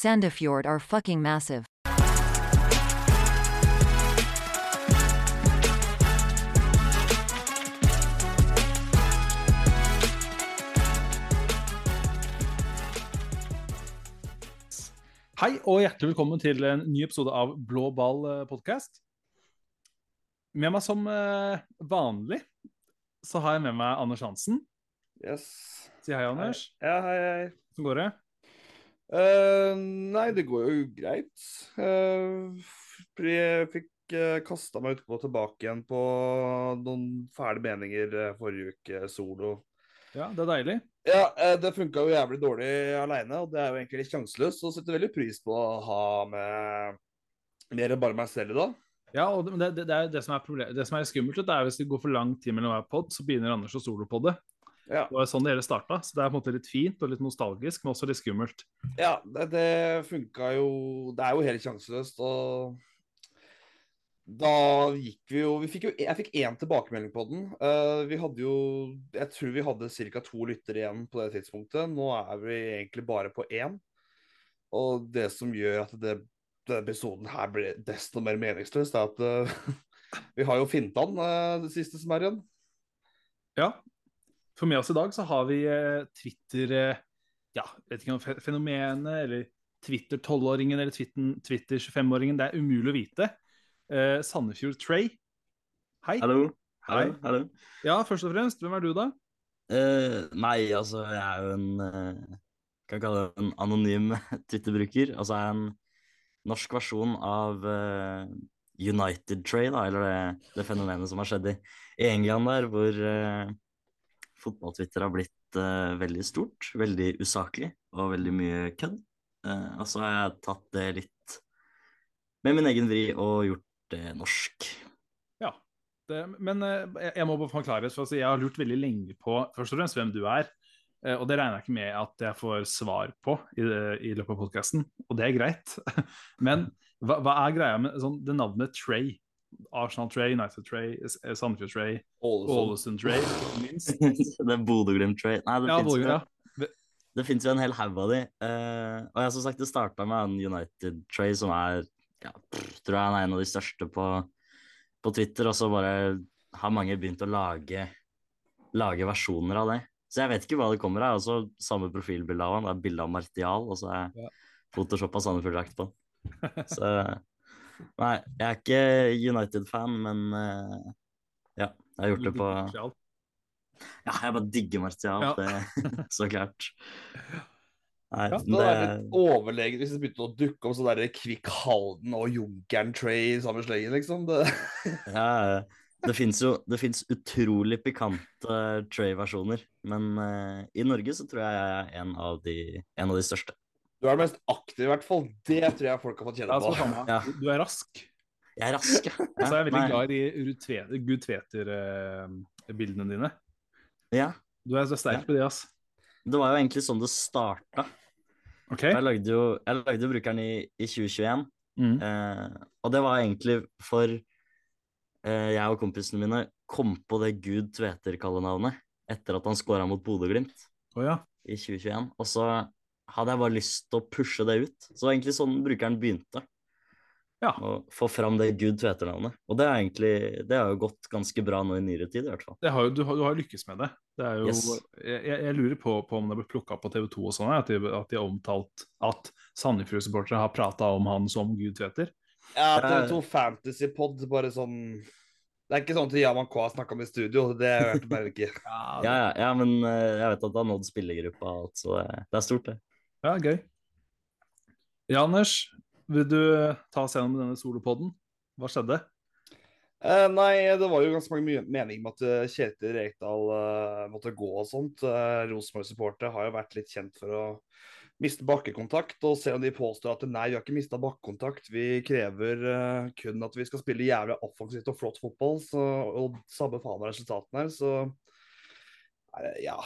Sandefjord are fucking massive. Hei og hjertelig velkommen til en ny episode av Blå ball podkast. Med meg som eh, vanlig så har jeg med meg Anders Hansen. Yes. Si hei, Anders. Ja, hei, hei. Hvordan går det? Eh, nei, det går jo greit. Uh, jeg fikk uh, kasta meg utpå tilbake igjen på noen fæle meninger eh, forrige uke, solo. Ja, det er deilig. Ja, uh, det funka jo jævlig dårlig aleine, og det er jo egentlig litt sjanseløst. Og setter veldig pris på å ha med mer enn bare meg selv i dag. Ja, og det, det, det er det som er. Det som er skummelt, det er hvis det går for lang tid mellom hver pod, så begynner Anders å solopodde. Ja, Det var sånn det hele starta. Så det er på en måte litt fint og litt nostalgisk, men også litt skummelt. ja det, det funka jo Det er jo helt sjanseløst, og da gikk vi jo Vi fikk jo Jeg fikk én tilbakemelding på den. Uh, vi hadde jo Jeg tror vi hadde ca. to lyttere igjen på det tidspunktet. Nå er vi egentlig bare på én. Og det som gjør at det, denne episoden her blir desto mer meningsløs, er at uh, vi har jo Fintan, uh, det siste som er igjen. Ja. For med oss i dag så har vi eh, Twitter eh, Ja, vet ikke om fe- fenomenet eller Twitter-12-åringen eller Twitter- Twitter-25-åringen. Det er umulig å vite. Eh, Sandefjord Trey. Hei. Hallo. Hei. Hallo. Ja, først og fremst, hvem er du, da? Uh, nei, altså, jeg er jo en uh, Kan kalle det en anonym Twitter-bruker. Altså, jeg er en norsk versjon av uh, United Trey, da, eller det, det fenomenet som har skjedd i, i England der, hvor uh, fotball-Twitter har blitt uh, veldig stort, veldig usaklig og veldig mye kødd. Uh, og så har jeg tatt det litt med min egen vri og gjort det norsk. Ja. Det, men uh, jeg, må bare forklare, for jeg har lurt veldig lenge på først og fremst hvem du er. Og det regner jeg ikke med at jeg får svar på i, i løpet av podkasten, og det er greit. men hva, hva er greia med sånn, det navnet Trey? Arsenal Trey, United Trey, S- eh, Sandefjord Trey, Ålesund-Tray, minst. det er Bodø-Glimt-Tray. Nei, det Ja, finnes jo, ja. det finnes jo en hel haug av de. Uh, og jeg som sagt, det starta med en United Tray som er ja, pff, tror jeg han er en av de største på, på Twitter. Og så bare har mange begynt å lage, lage versjoner av det. Så jeg vet ikke hva det kommer av. Også samme profilbilde av han. Det er bilde av Martial, og så er Ja. Photoshop av Sandefjord-drakt på. Så Nei, jeg er ikke United-fan, men uh, ja, jeg har gjort det på ja, jeg bare digger Martial, Ja. det, så klart. Nei, Ja, Det vært litt overlegent hvis det begynte å dukke opp sånn der Kvikk Halden og Junkeren Tray i samme slengen, liksom. Det... ja, det fins jo det finnes utrolig pikante Tray-versjoner, men uh, i Norge så tror jeg jeg er en av de, en av de største. Du er den mest aktive, i hvert fall. Det tror jeg folk har fått kjenne på. Ja. Du er rask. Jeg er rask, ja. Og så er jeg veldig glad i Gud Tveter-bildene dine. Ja, Du er så sterk Ja. på de, ass. det var jo egentlig sånn det starta. Okay. Jeg lagde jo, jeg lagde jo brukeren i, i 2021. Mm. Eh, og det var egentlig for eh, jeg og kompisene mine kom på det Gud Tveter-kallenavnet etter at han scora mot Bodø-Glimt. Å ja. i 2021. Og så hadde jeg bare lyst til å pushe det ut. Så det var egentlig sånn brukeren begynte. Ja. Å få fram det Gud Tveter-navnet. Og det er egentlig Det har jo gått ganske bra nå i nyere tid, i hvert fall. Det har jo, du, har, du har lykkes med det. det er jo, Yes. jeg, jeg jeg lurer på, på om det ble plukka opp på TV 2 og sånn, at, de, at de har omtalt at Sandefjord-supportere har prata om han som Gud Tveter. Ja, TV2 Fantasy Pod, bare sånn Det er ikke sånn at Yaman K har snakka med studio, det hørte bare ikke. Ja, ja, ja men eh, jeg vet at det har nådd spillergruppa så det, det er stort, det. Ja, gøy. Ja, Anders, vil du eh, ta oss gjennom denne solopodden? Hva skjedde? Eh, nei, det var jo ganske mange meninger mening med at eh, Kjetil Rekdal eh, måtte gå og sånt. Eh, Rosenborg-supportere har jo vært litt kjent for å miste bakkekontakt. Og selv om de påstår at nei, vi har ikke mista bakkekontakt, vi krever eh, kun at vi skal spille jævlig offensivt og flott fotball, så, og samme faen av resultatene her, så eh, Ja.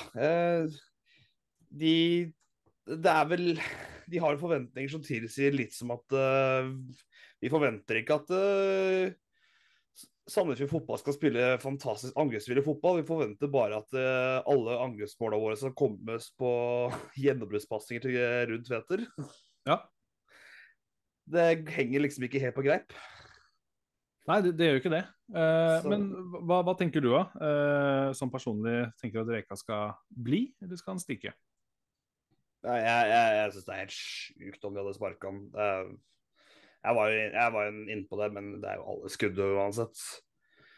de Det er vel De har forventninger som tilsier litt som at uh, vi forventer ikke at uh, Sandefjord fotball skal spille fantastisk angrepsvillig fotball. Vi forventer bare at uh, alle angrepsmålene våre skal kommes på gjennombruddspasninger til rundt Tveter. Ja. Det henger liksom ikke helt på greip. Nei, det, det gjør jo ikke det. Uh, Men hva, hva tenker du, da? Uh, som personlig tenker du at Reka skal bli, eller skal han stikke? Jeg jeg, jeg syns det er helt sjukt om de hadde sparka han. Jeg var jo jeg var inne på det, men det er jo alle skudd uansett.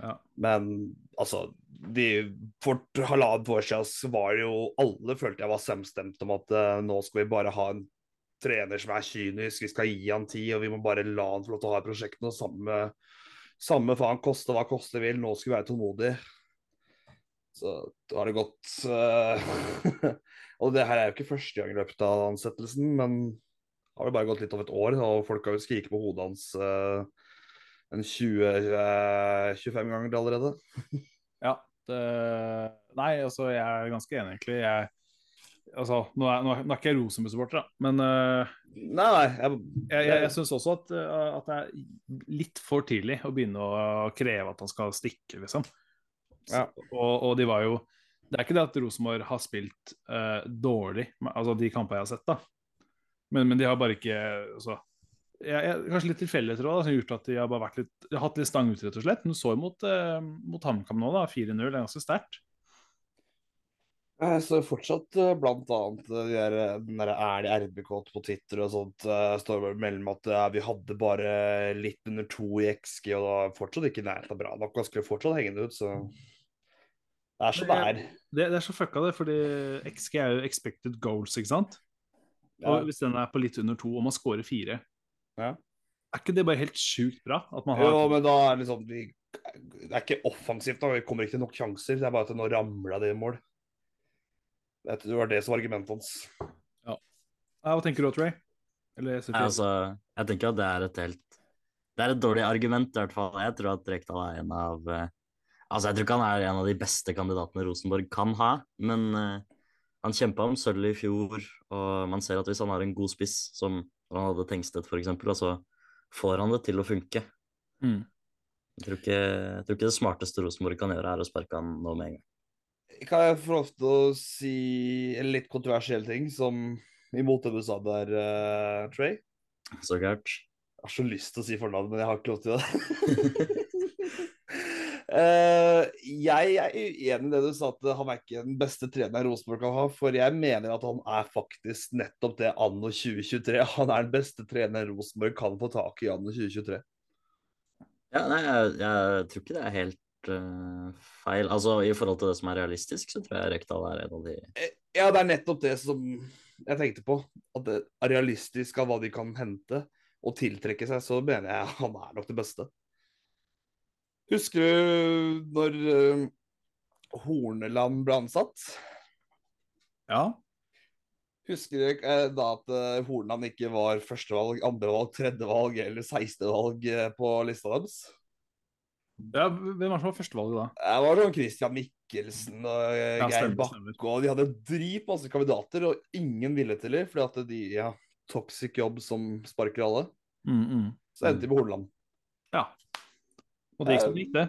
Ja. Men altså de, For halvannet år siden var det jo alle følte jeg var samstemt om at uh, nå skal vi bare ha en trener som er kynisk, vi skal gi han tid, og vi må bare la han få lov til å ha prosjektene. Samme, samme faen, koste hva koste vil, nå skal vi være tålmodige. Så da har det gått uh, Og det her er jo ikke første gang i løpet av ansettelsen, men det har jo bare gått litt over et år, og folk har jo skriket på hodet hans uh, en 20-25 ganger allerede. Ja, det, nei, altså jeg er ganske enig, egentlig. Jeg, altså, nå, er, nå, er, nå er ikke jeg Rosenborg-supporter, da, men uh, Nei. Jeg, jeg, jeg, jeg syns også at, eh, at det er litt for tidlig å begynne å kreve at han skal stikke, liksom. Ja. og, og de var jo Det er ikke det at Rosenborg har spilt uh, dårlig, altså de kampene jeg har sett, da. Men, men de har bare ikke altså, jeg, jeg, Kanskje litt tilfeldigheter òg, som har gjort at de har bare vært litt, de har hatt litt stang ut, rett og slett. Men du så jo mot, uh, mot HamKam nå, da. 4-0. Det er ganske sterkt. jeg står fortsatt eh, blant annet de der, den der er det RBK på Twitter og sånt står mellom at ja, vi hadde bare litt under to i XG, og da fortsatt ikke nærheten av bra nok. og skulle fortsatt henge det ut, så det er så det er. Det, det er så fucka, det. Fordi XG er jo expected goals, ikke sant? Ja. Og hvis den er på litt under to, og man scorer fire, Ja. er ikke det bare helt sjukt bra? At man har Jo, men da er det liksom vi, Det er ikke offensivt, da. Vi kommer ikke til nok sjanser. Det er bare at nå ramla det i mål. Det var det som var argumentet hans. Ja, Hva tenker du, Trey? Eller Sofie? Altså, jeg tenker at det er et helt Det er et dårlig argument, i hvert fall. Jeg tror at Rekdal er en av eh, Altså, jeg tror ikke han er en av de beste kandidatene Rosenborg kan ha, men uh, han kjempa om sølv i fjor, og man ser at hvis han har en god spiss, som han hadde Tengstedt f.eks., så får han det til å funke. Mm. Jeg tror, ikke, jeg tror ikke det smarteste Rosenborg kan gjøre, er å sparke han nå med en gang. Kan jeg få lov til å si en litt kontroversiell ting, som imot det du sa der, uh, Trey? Så klart. Jeg har så lyst til å si fornavn, men jeg har ikke lov til det. Eh, jeg er uenig i det du sa, at han er ikke den beste treneren Rosenborg kan ha. For jeg mener at han er faktisk nettopp det anno 2023. Han er den beste treneren Rosenborg kan få tak i anno 2023. Ja, nei, jeg, jeg tror ikke det er helt uh, feil. Altså, I forhold til det som er realistisk, så tror jeg Rekdal er en av de Eh, Ja, det er nettopp det som jeg tenkte på. At det er realistisk av hva de kan hente og tiltrekke seg, så mener jeg han er nok det beste. Husker du når eh, Horneland ble ansatt? Ja. Husker du eh, da at eh, Horneland ikke var førstevalg, andrevalg, tredjevalg eller seistevalg eh, på lista deres? ja. Hvem var som var førstevalget da? Det var sånn Christian Mikkelsen og Ja, Geir Bakke, og de hadde dritmasse kandidater, og ingen ville til dem, fordi at de ja, toxic jobb som sparker alle. Mm, mm. Så endte de på Horneland. Ja. Og det gikk som det gikk, det.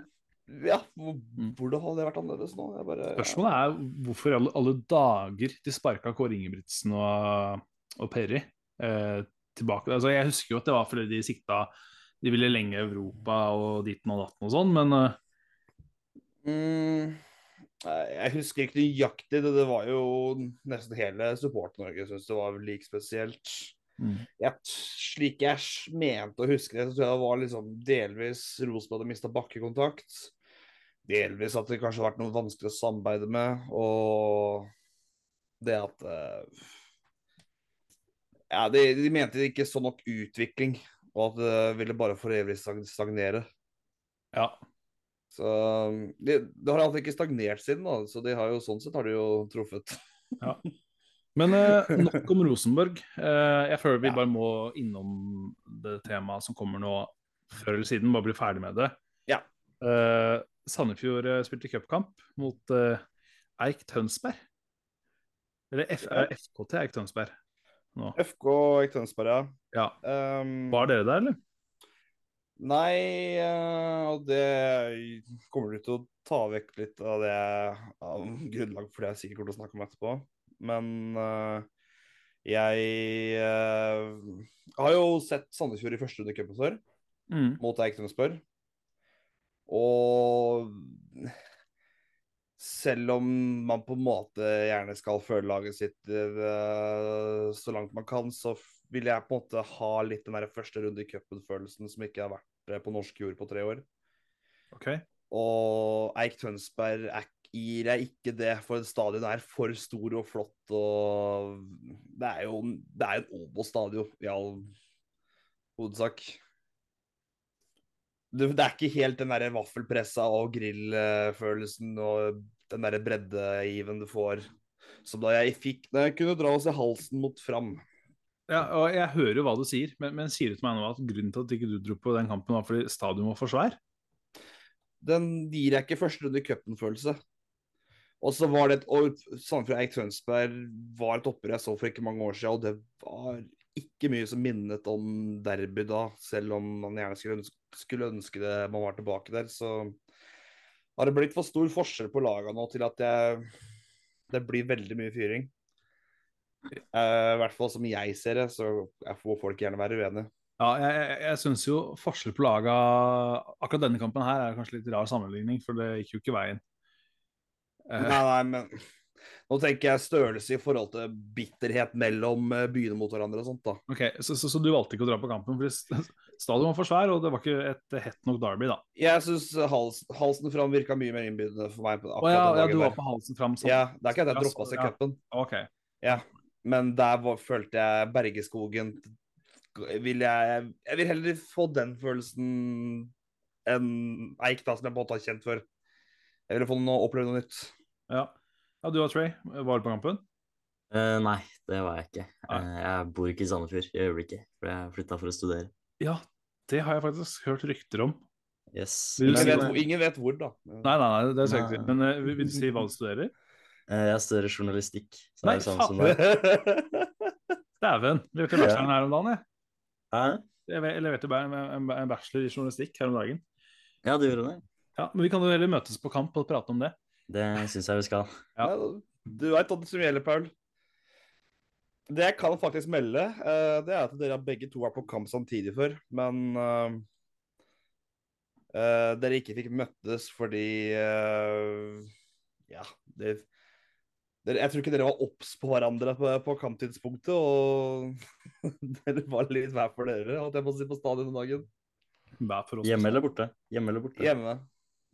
Ja, hvordan hadde det vært annerledes nå? Bare, Spørsmålet er hvorfor alle, alle dager de sparka Kåre Ingebrigtsen og, og Perry eh, tilbake. Altså, jeg husker jo at det var fordi de sikta De ville lenge Europa og ditten og datten og sånn, men eh, Mm, jeg husker ikke nøyaktig. Det, det var jo nesten hele Support-Norge syntes det var like spesielt. Mm. Jeg, slik jeg mente å huske det, så tror jeg det var liksom delvis Rosenborg hadde mista bakkekontakt. Delvis at det kanskje har vært noe vanskelig å samarbeide med, og det at eh, Ja, de, de mente det ikke så nok utvikling, og at det ville bare for evig stagnere. ja. Så det, det har alltid ikke stagnert siden, da, så de har jo sånn sett har de jo truffet. Men eh, nok om Rosenborg. Eh, jeg føler vi bare må innom det temaet som kommer nå før eller siden. Bare bli ferdig med det. Ja. Eh, Sandefjord eh, spilte cupkamp mot eh, Eik Tønsberg. Eller F eh, FKT Eik Tønsberg. Nå. FK Eik Tønsberg, ja. Ja. Um, Var dere der, eller? Nei, og det kommer du til å ta vekk litt av det av grunnlag for det jeg sikkert kommer til å snakke om etterpå. Men uh, Jeg uh, har jo sett Sandefjord i første runde cupen før, Mm. mot Eik Tønsberg. Og selv om man på en måte gjerne skal føle laget sitt uh, så langt man kan, så vil jeg på en måte ha litt den der første runde i cupen-følelsen som ikke har vært på norsk jord på tre år. Okay. Og Eik Tønsberg er, gir jeg ikke det, for stadion er for stor og flott. Og det er jo det er en Obos-stadion i all hovedsak. Det, det er ikke helt den der vaffelpressa og grillfølelsen og den der breddegiven du får som da jeg fikk da jeg kunne dra oss i halsen mot Fram. Ja, og jeg hører jo hva du sier, men, men sier du til meg nå at grunnen til at ikke du dro på den kampen, var fordi stadion var for svær? Den gir jeg ikke første runde i cupen-følelse. Og så var det et og Sandefjord Eik Tønsberg var et opprør jeg så for ikke mange år siden, og det var ikke mye som minnet om derby da, selv om man gjerne skulle ønske, skulle ønske det man var tilbake der. Så har det blitt for stor forskjell på lagene nå til at jeg, det blir veldig mye fyring. I hvert fall som jeg ser det, så jeg får folk gjerne være uenige. Ja, jeg, jeg, jeg syns jo forskjell på laga Akkurat denne kampen her er kanskje litt rar sammenligning, for det gikk jo ikke veien. Eh, Nei, nei, men nå tenker jeg størrelse i forhold til bitterhet mellom eh, byene mot hverandre og sånt, da. ok, så, så, så du valgte ikke å dra på kampen fordi stadion var for svær, og det var ikke et hett nok derby, da? Jeg syns hals, halsen fram virka mye mer innbydende for meg. akkurat oh, ja, den ja, dagen du der. var på halsen fram sånn? Ja, det er ikke at jeg Ja, droppa seg i cupen, ja. men der var, følte jeg Bergeskogen vil jeg, jeg vil heller få den følelsen enn Eik, da, som jeg på en måte har kjent før. Jeg ville få noe, oppleve noe nytt. Ja. ja, du og Trey, var du på kampen? Uh, nei, det var jeg ikke. Eh, jeg bor ikke i Sandefjord i øyeblikket, for jeg flytta for å studere. Ja, det har jeg faktisk hørt rykter om. Yes. Ingen si vet, hvor- ingen vet hvor, da. Nei, nei, nei, det skal jeg ikke si. Men uh, vil du si hva du studerer? Eh, jeg studerer journalistikk. Så Nei, er det faen. deg. Dæven! Leverte bacheloren her om dagen, jeg. Hæ? Jeg ve- leverte en en bachelor i journalistikk her om dagen. Ja, du gjorde det? Ja, Men vi kan jo heller møtes på kamp og prate om det. Det syns jeg vi skal. Ja. Du veit hva som gjelder, Paul. Det jeg kan faktisk melde, eh, det er at dere begge to var på kamp samtidig før, men uh, eh, dere ikke fikk møttes fordi Ja, det, dere, jeg tror ikke dere var obs på hverandre på, på kamptidspunktet, og dere var litt hver for dere, holdt jeg på å si, på stadion den dagen. Hjemme eller borte? Hjemme eller borte? Hjemme.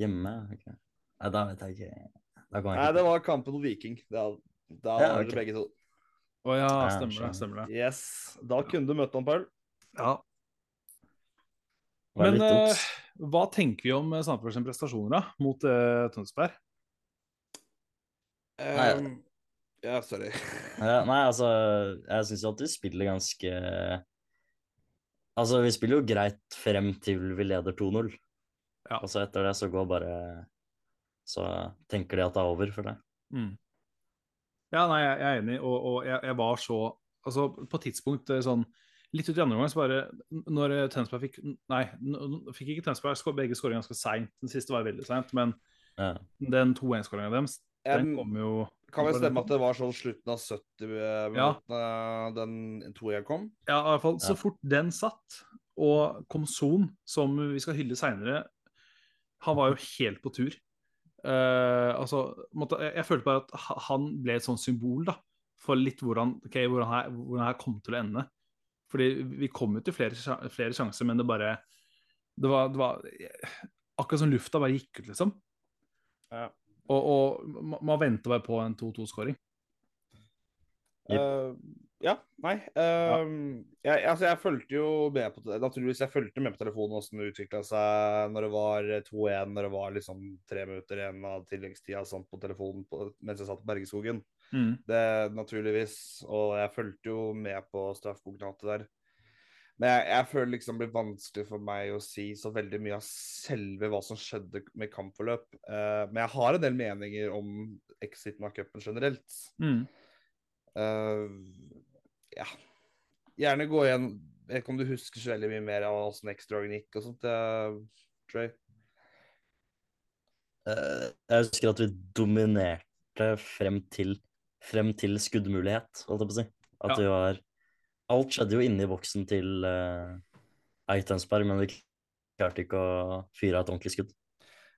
Hjemme, ok. Nei, da vet jeg ikke. Nei, det var kampen mot Viking. Da, da Ja, var det begge to. Å oh, Ja, stemmer det. stemmer det. Yes. Da kunne du møtt han, Paul. Ja. Men eh, hva tenker vi om Sandefjords prestasjoner da, mot uh, Tønsberg? Um, ja, sorry. Ja, nei, altså, jeg syns jo at vi spiller ganske Altså, vi spiller jo greit frem til vi leder 2-0. Ja. Og så etter det så går bare Så tenker de at det er over for deg. Mm. Ja, nei, jeg, er enig, og, og jeg, jeg var så Altså, på et tidspunkt eh, sånn Litt ut i andre omgang, så bare Når eh, Tønsberg fikk Nei, fikk ikke Tønsberg skå- begge skåringene ganske seint. Den siste var veldig seint, men Ja. den 2-1-skåringa deres, den Jeg, kom jo kan vel stemme at det var sånn slutten av 70 Ja. den 2-1 kom? Ja, i hvert fall så fort den satt, og kom Son, som vi skal hylle seinere, han var jo helt på tur. Eh, altså, måtte, jeg, jeg følte bare at han ble et sånt symbol da, for litt hvordan, ok, hvordan, her, hvordan her kom til å ende. Fordi vi kom jo til flere, flere sjanser, men det bare Det var, det var akkurat som lufta bare gikk ut, liksom. Ja. Og, og man venter bare på en 2-2-skåring. Yep. Eh, ja, nei eh, jeg, altså, jeg fulgte jo med på Naturligvis, jeg fulgte med på telefonen hvordan det utvikla seg når det var 2-1, når det var liksom tre minutter igjen av tilleggstida sånn, på telefonen på, mens jeg satt på Bergeskogen. Mm. Det naturligvis. Og jeg fulgte jo med på straffepunktet der. Men jeg, jeg føler liksom det blir vanskelig for meg å si så veldig mye av selve hva som skjedde med kampforløp. Uh, men jeg har en del meninger om exiten av cupen generelt. Mm. Eh, ja. Gjerne gå igjen Jeg vet ikke om du husker så veldig mye mer av åssen extraen gikk og sånt, uh, Trey? Eh, Jeg husker at vi dominerte frem til, frem til skuddmulighet, holdt jeg på å si. At Ja. vi var Alt skjedde jo inni i boksen til uh, Eitensberg, men vi klarte ikke å fyre av et ordentlig skudd.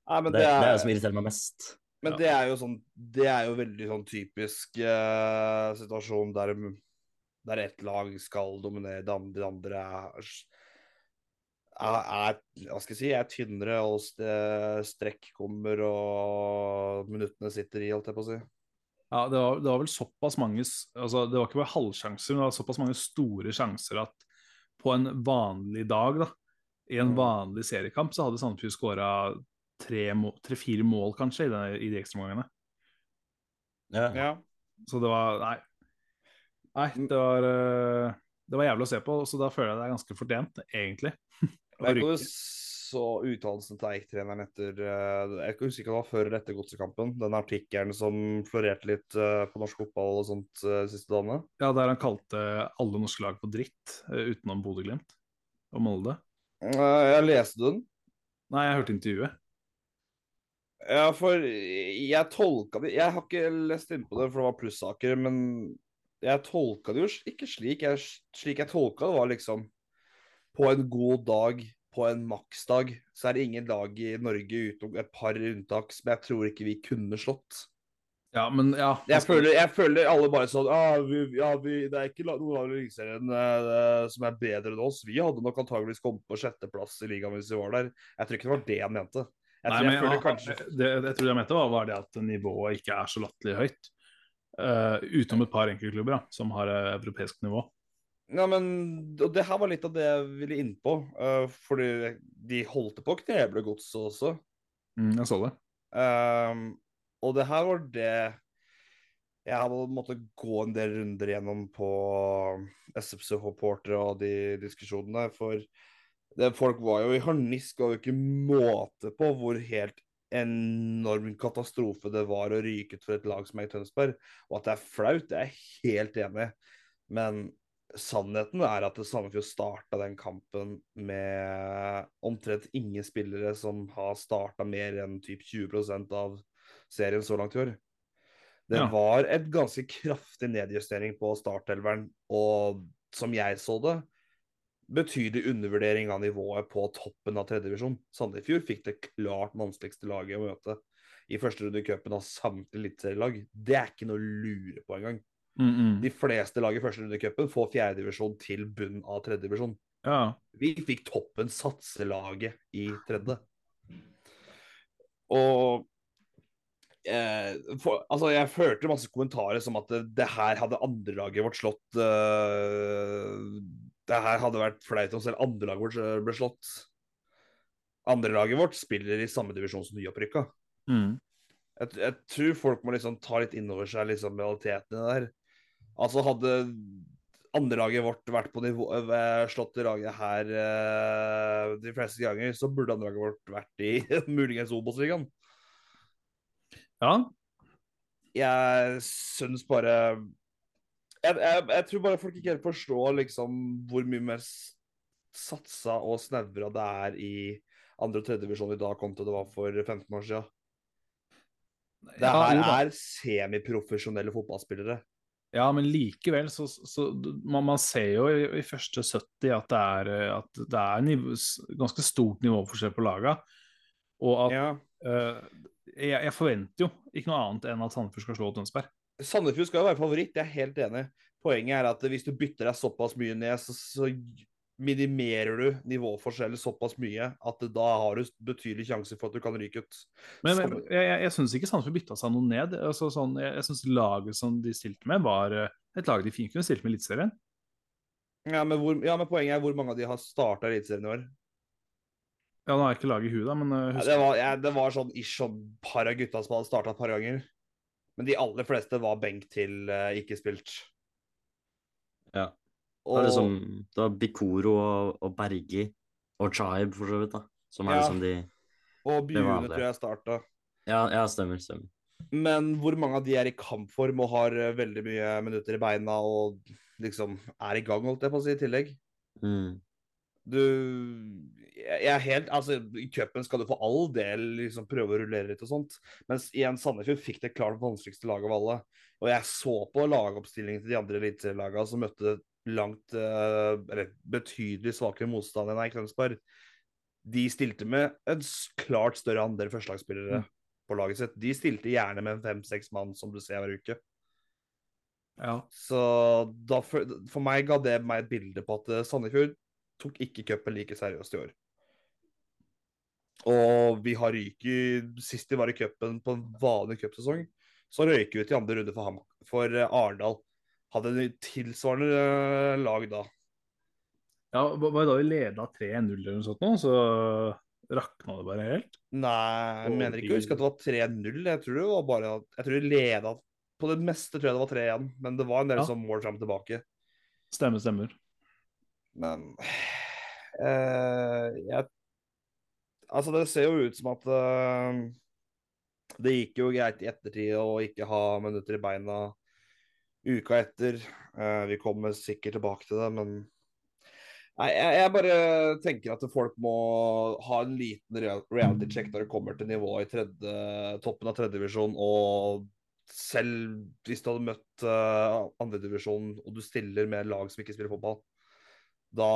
Nei, men Det, det, det er er, det som irriterer meg mest. men Ja. det er jo sånn Det er jo veldig sånn typisk uh, situasjon der, der ett lag skal dominere, det andre, det andre er, er, er Hva skal jeg si Er tynnere, og strekk kommer, og minuttene sitter i, holdt jeg på å si. Ja, det var, det var vel såpass mange altså Det var ikke bare halvsjanser, men det var såpass mange store sjanser at på en vanlig dag, da, i en Mm. vanlig seriekamp, så hadde Sandefjord skåra tre-fire mål, kanskje, i, den, i de ekstraomgangene. Ja. Ja. Så det var Nei. Nei, det var eh, Det var jævlig å se på, så da føler jeg det er ganske fortjent, egentlig. Jeg kan så uttalelsen til Eik-treneren etter jeg Jeg husker ikke om det var før eller etter godsekampen. Den artikkelen som florerte litt eh, på norsk fotball og sånt eh, siste dagene. Ja, der han kalte alle norske lag på dritt, eh, utenom Bodø-Glimt og Molde. Eh, Jeg leste den. Nei, jeg hørte intervjuet. Ja, for jeg tolka det Jeg har ikke lest inn på det, for det var plussaker, men jeg tolka det jo ikke slik. Jeg, slik jeg tolka det, var liksom På en god dag, på en maksdag, så er det ingen lag i Norge utenom et par unntak som jeg tror ikke vi kunne slått. Ja, men ja Jeg føler, jeg føler alle bare sånn ah, vi, ja, vi, Det er ikke noen lag i Eliteserien uh, som er bedre enn oss. Vi hadde nok antageligvis kommet på sjetteplass i ligaen hvis vi var der. Jeg tror ikke det var det han mente. Jeg, Nei, tror, jeg men føler ja, kanskje det, jeg tror jeg mente var, var det at nivået ikke er så latterlig høyt. Uh, utenom et par enkeltklubber som har uh, europeisk nivå. Ja, men og det her var litt av det jeg ville inn på. eh, fordi de holdt på å kneble godset også. Mm, jeg så det. Uh, og det her var det jeg hadde måttet gå en del runder gjennom på SFC-reportere og de diskusjonene. For det, folk var jo i harnisk, og ikke måte på hvor helt enorm katastrofe det var å ryke ut for et lag som er i Tønsberg. Og at det er flaut, det er jeg helt enig i. Men sannheten er at Sandefjord starta den kampen med omtrent ingen spillere som har starta mer enn typ 20% av serien så langt i år. Det Ja. var et ganske kraftig nedjustering på startelveren, og som jeg så det, betydelig undervurdering av nivået på toppen av tredjedivisjon. Sandefjord fikk det klart vanskeligste laget å møte i første runde i cupen av samtlige eliteserielag. Det er ikke noe å lure på engang. Mm, mm. De fleste lag i første runde i cupen får fjerdedivisjon til bunn av tredjedivisjon. Ja. Vi fikk toppen satselaget i tredje. Og eh, for, altså jeg hørte masse kommentarer som at det, det her hadde andrelaget vårt slått eh, Det her hadde vært flaut om selv andrelaget vårt eh, ble slått. Andrelaget vårt spiller i samme divisjon som nyopprykka. Mm. Jeg, jeg tror folk må liksom ta litt inn over seg liksom realitetene der. Altså hadde andrelaget vårt vært på nivå øh, slått laget her eh, de fleste ganger, så burde andrelaget vårt vært i muligens Obos-ligaen. ja. Jeg syns bare jeg, jeg, jeg tror bare folk ikke helt forstår liksom hvor mye mer satsa og snevra det er i andre- og tredjedivisjon i dag kontra det var for 15 år siden. Det her er semiprofesjonelle fotballspillere. Ja, men likevel så, så man, man ser jo i, i første 70 at det er, at det er nivå, ganske stort nivåforskjell på laga. Og at Ja. uh, jeg, jeg forventer jo ikke noe annet enn at Sandefjord skal slå Tønsberg. Sandefjord skal jo være favoritt, jeg er helt enig. Poenget er at hvis du bytter deg såpass mye ned, så, så minimerer du nivåforskjeller såpass mye at da har du betydelig sjanse for at du kan ryke ut. Men men jeg, jeg, jeg syns ikke Sandefjord bytta seg noe ned. Altså, sånn, jeg jeg syns laget som de stilte med, var eh, et lag de fint kunne stilt med i Eliteserien. Ja, men ja, men poenget er hvor mange av de har starta Eliteserien i år. Ja, nå har jeg ikke laget i huet, da, men eh, Ja, det, var, ja, det var sånn ish sånn par av gutta som hadde starta et par ganger. Men de aller fleste var benk til eh, ikke spilt. Ja. Det er liksom det var Bikoro og, og Bergi og Chaib, for så vidt, da. Som er Ja. liksom de og Bjune tror jeg starta. Ja, ja stemmer, stemmer. Men hvor mange av de er i kampform og har eh, veldig mye minutter i beina og liksom er i gang, holdt jeg på å si, i tillegg? Mm. Du jeg er helt, altså I cupen skal du for all del liksom prøve å rullere litt og sånt. Mens igjen Sandefjord fikk det klart vanskeligste laget av alle. Og jeg så på lagoppstillingen til de andre eliteserielagene som møtte langt eh, Eller betydelig svakere motstand enn Eik De stilte med en klart større andel førstelagsspillere Mm. på laget sitt. De stilte gjerne med fem-seks mann, som du ser hver uke. Ja. Så da, for, for meg ga det meg et bilde på at eh, Sandefjord tok ikke cupen like seriøst i år. Og vi har ryket Sist de var i cupen på en vanlig cupsesong, så røyker vi til andre runde for, Ham, for eh, Arendal. Hadde en tilsvarende eh, lag da. ja var da vi leda 3-0 eller noe sånt nå, så rakna det bare helt? Nei, jeg mener ikke å huske at det var 3-0. Jeg tror det var bare at Jeg tror vi leda På det meste tror jeg det var 3-1, men det var en del Ja. som mål fram og tilbake. Stemmer, stemmer. Men eh, jeg Altså, det ser jo ut som at uh, det gikk jo greit i ettertid å ikke ha minutter i beina uka etter. Uh, vi kommer sikkert tilbake til det, men Nei, jeg, jeg bare tenker at folk må ha en liten reality check når det kommer til nivået i tredje, toppen av tredjedivisjon. Og selv hvis du hadde møtt uh, andredivisjon og du stiller med lag som ikke spiller fotball, da